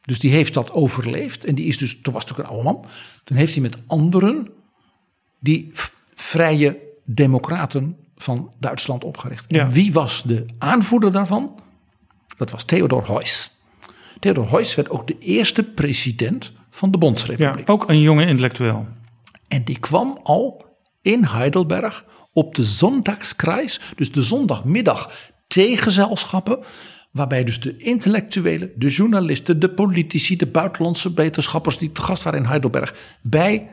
Dus die heeft dat overleefd. En die is dus, toen was ook een oude man. Toen heeft hij met anderen die vrije democraten van Duitsland opgericht. Ja. En wie was de aanvoerder daarvan? Dat was Theodor Heuss. Theodor Heuss werd ook de eerste president van de Bondsrepubliek. Ja, ook een jonge intellectueel. En die kwam al in Heidelberg op de zondagskruis, dus de zondagmiddag tegenzelschappen, waarbij dus de intellectuelen, de journalisten, de politici, de buitenlandse wetenschappers die te gast waren in Heidelberg bij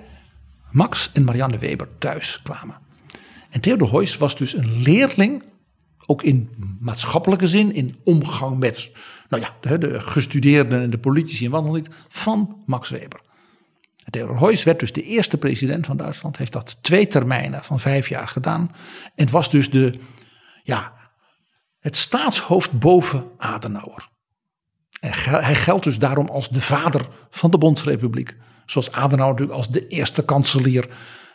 Max en Marianne Weber thuis kwamen. En Theodor Heuss was dus een leerling, ook in maatschappelijke zin, in omgang met nou ja, de, de gestudeerden en de politici en wat nog niet, van Max Weber. Theodor Heuss werd dus de eerste president van Duitsland, heeft dat twee termijnen van vijf jaar gedaan. En was dus de, ja, het staatshoofd boven Adenauer. En hij geldt dus daarom als de vader van de Bondsrepubliek. Zoals Adenauer natuurlijk als de eerste kanselier,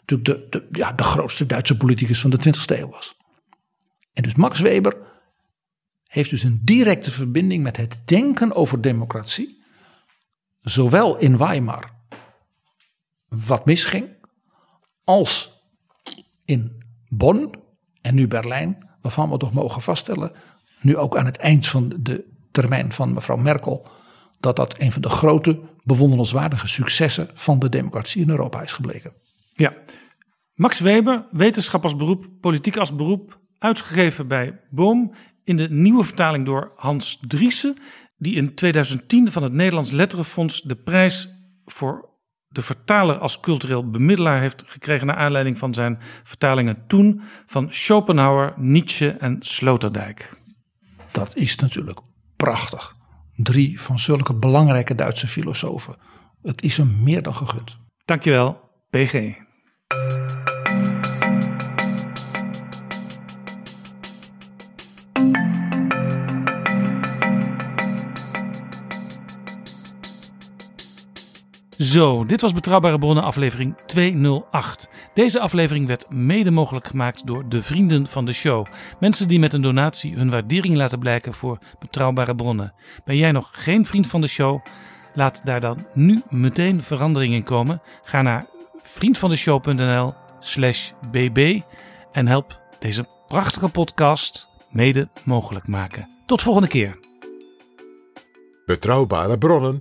natuurlijk de, de, ja, de grootste Duitse politicus van de 20e eeuw was. En dus Max Weber heeft dus een directe verbinding met het denken over democratie. Zowel in Weimar wat misging, als in Bonn en nu Berlijn, waarvan we toch mogen vaststellen, nu ook aan het eind van de termijn van mevrouw Merkel, dat dat een van de grote, bewonderenswaardige successen van de democratie in Europa is gebleken. Ja, Max Weber, wetenschap als beroep, politiek als beroep, uitgegeven bij Boom in de nieuwe vertaling door Hans Driessen, die in 2010 van het Nederlands Letterenfonds de prijs voor de vertaler als cultureel bemiddelaar heeft gekregen naar aanleiding van zijn vertalingen toen van Schopenhauer, Nietzsche en Sloterdijk. Dat is natuurlijk prachtig. Drie van zulke belangrijke Duitse filosofen. Het is hem meer dan gegund. Dankjewel, PG. Zo, dit was Betrouwbare Bronnen aflevering 208. Deze aflevering werd mede mogelijk gemaakt door de vrienden van de show. Mensen die met een donatie hun waardering laten blijken voor Betrouwbare Bronnen. Ben jij nog geen vriend van de show? Laat daar dan nu meteen verandering in komen. Ga naar vriendvandeshow.nl slash bb en help deze prachtige podcast mede mogelijk maken. Tot volgende keer. Betrouwbare bronnen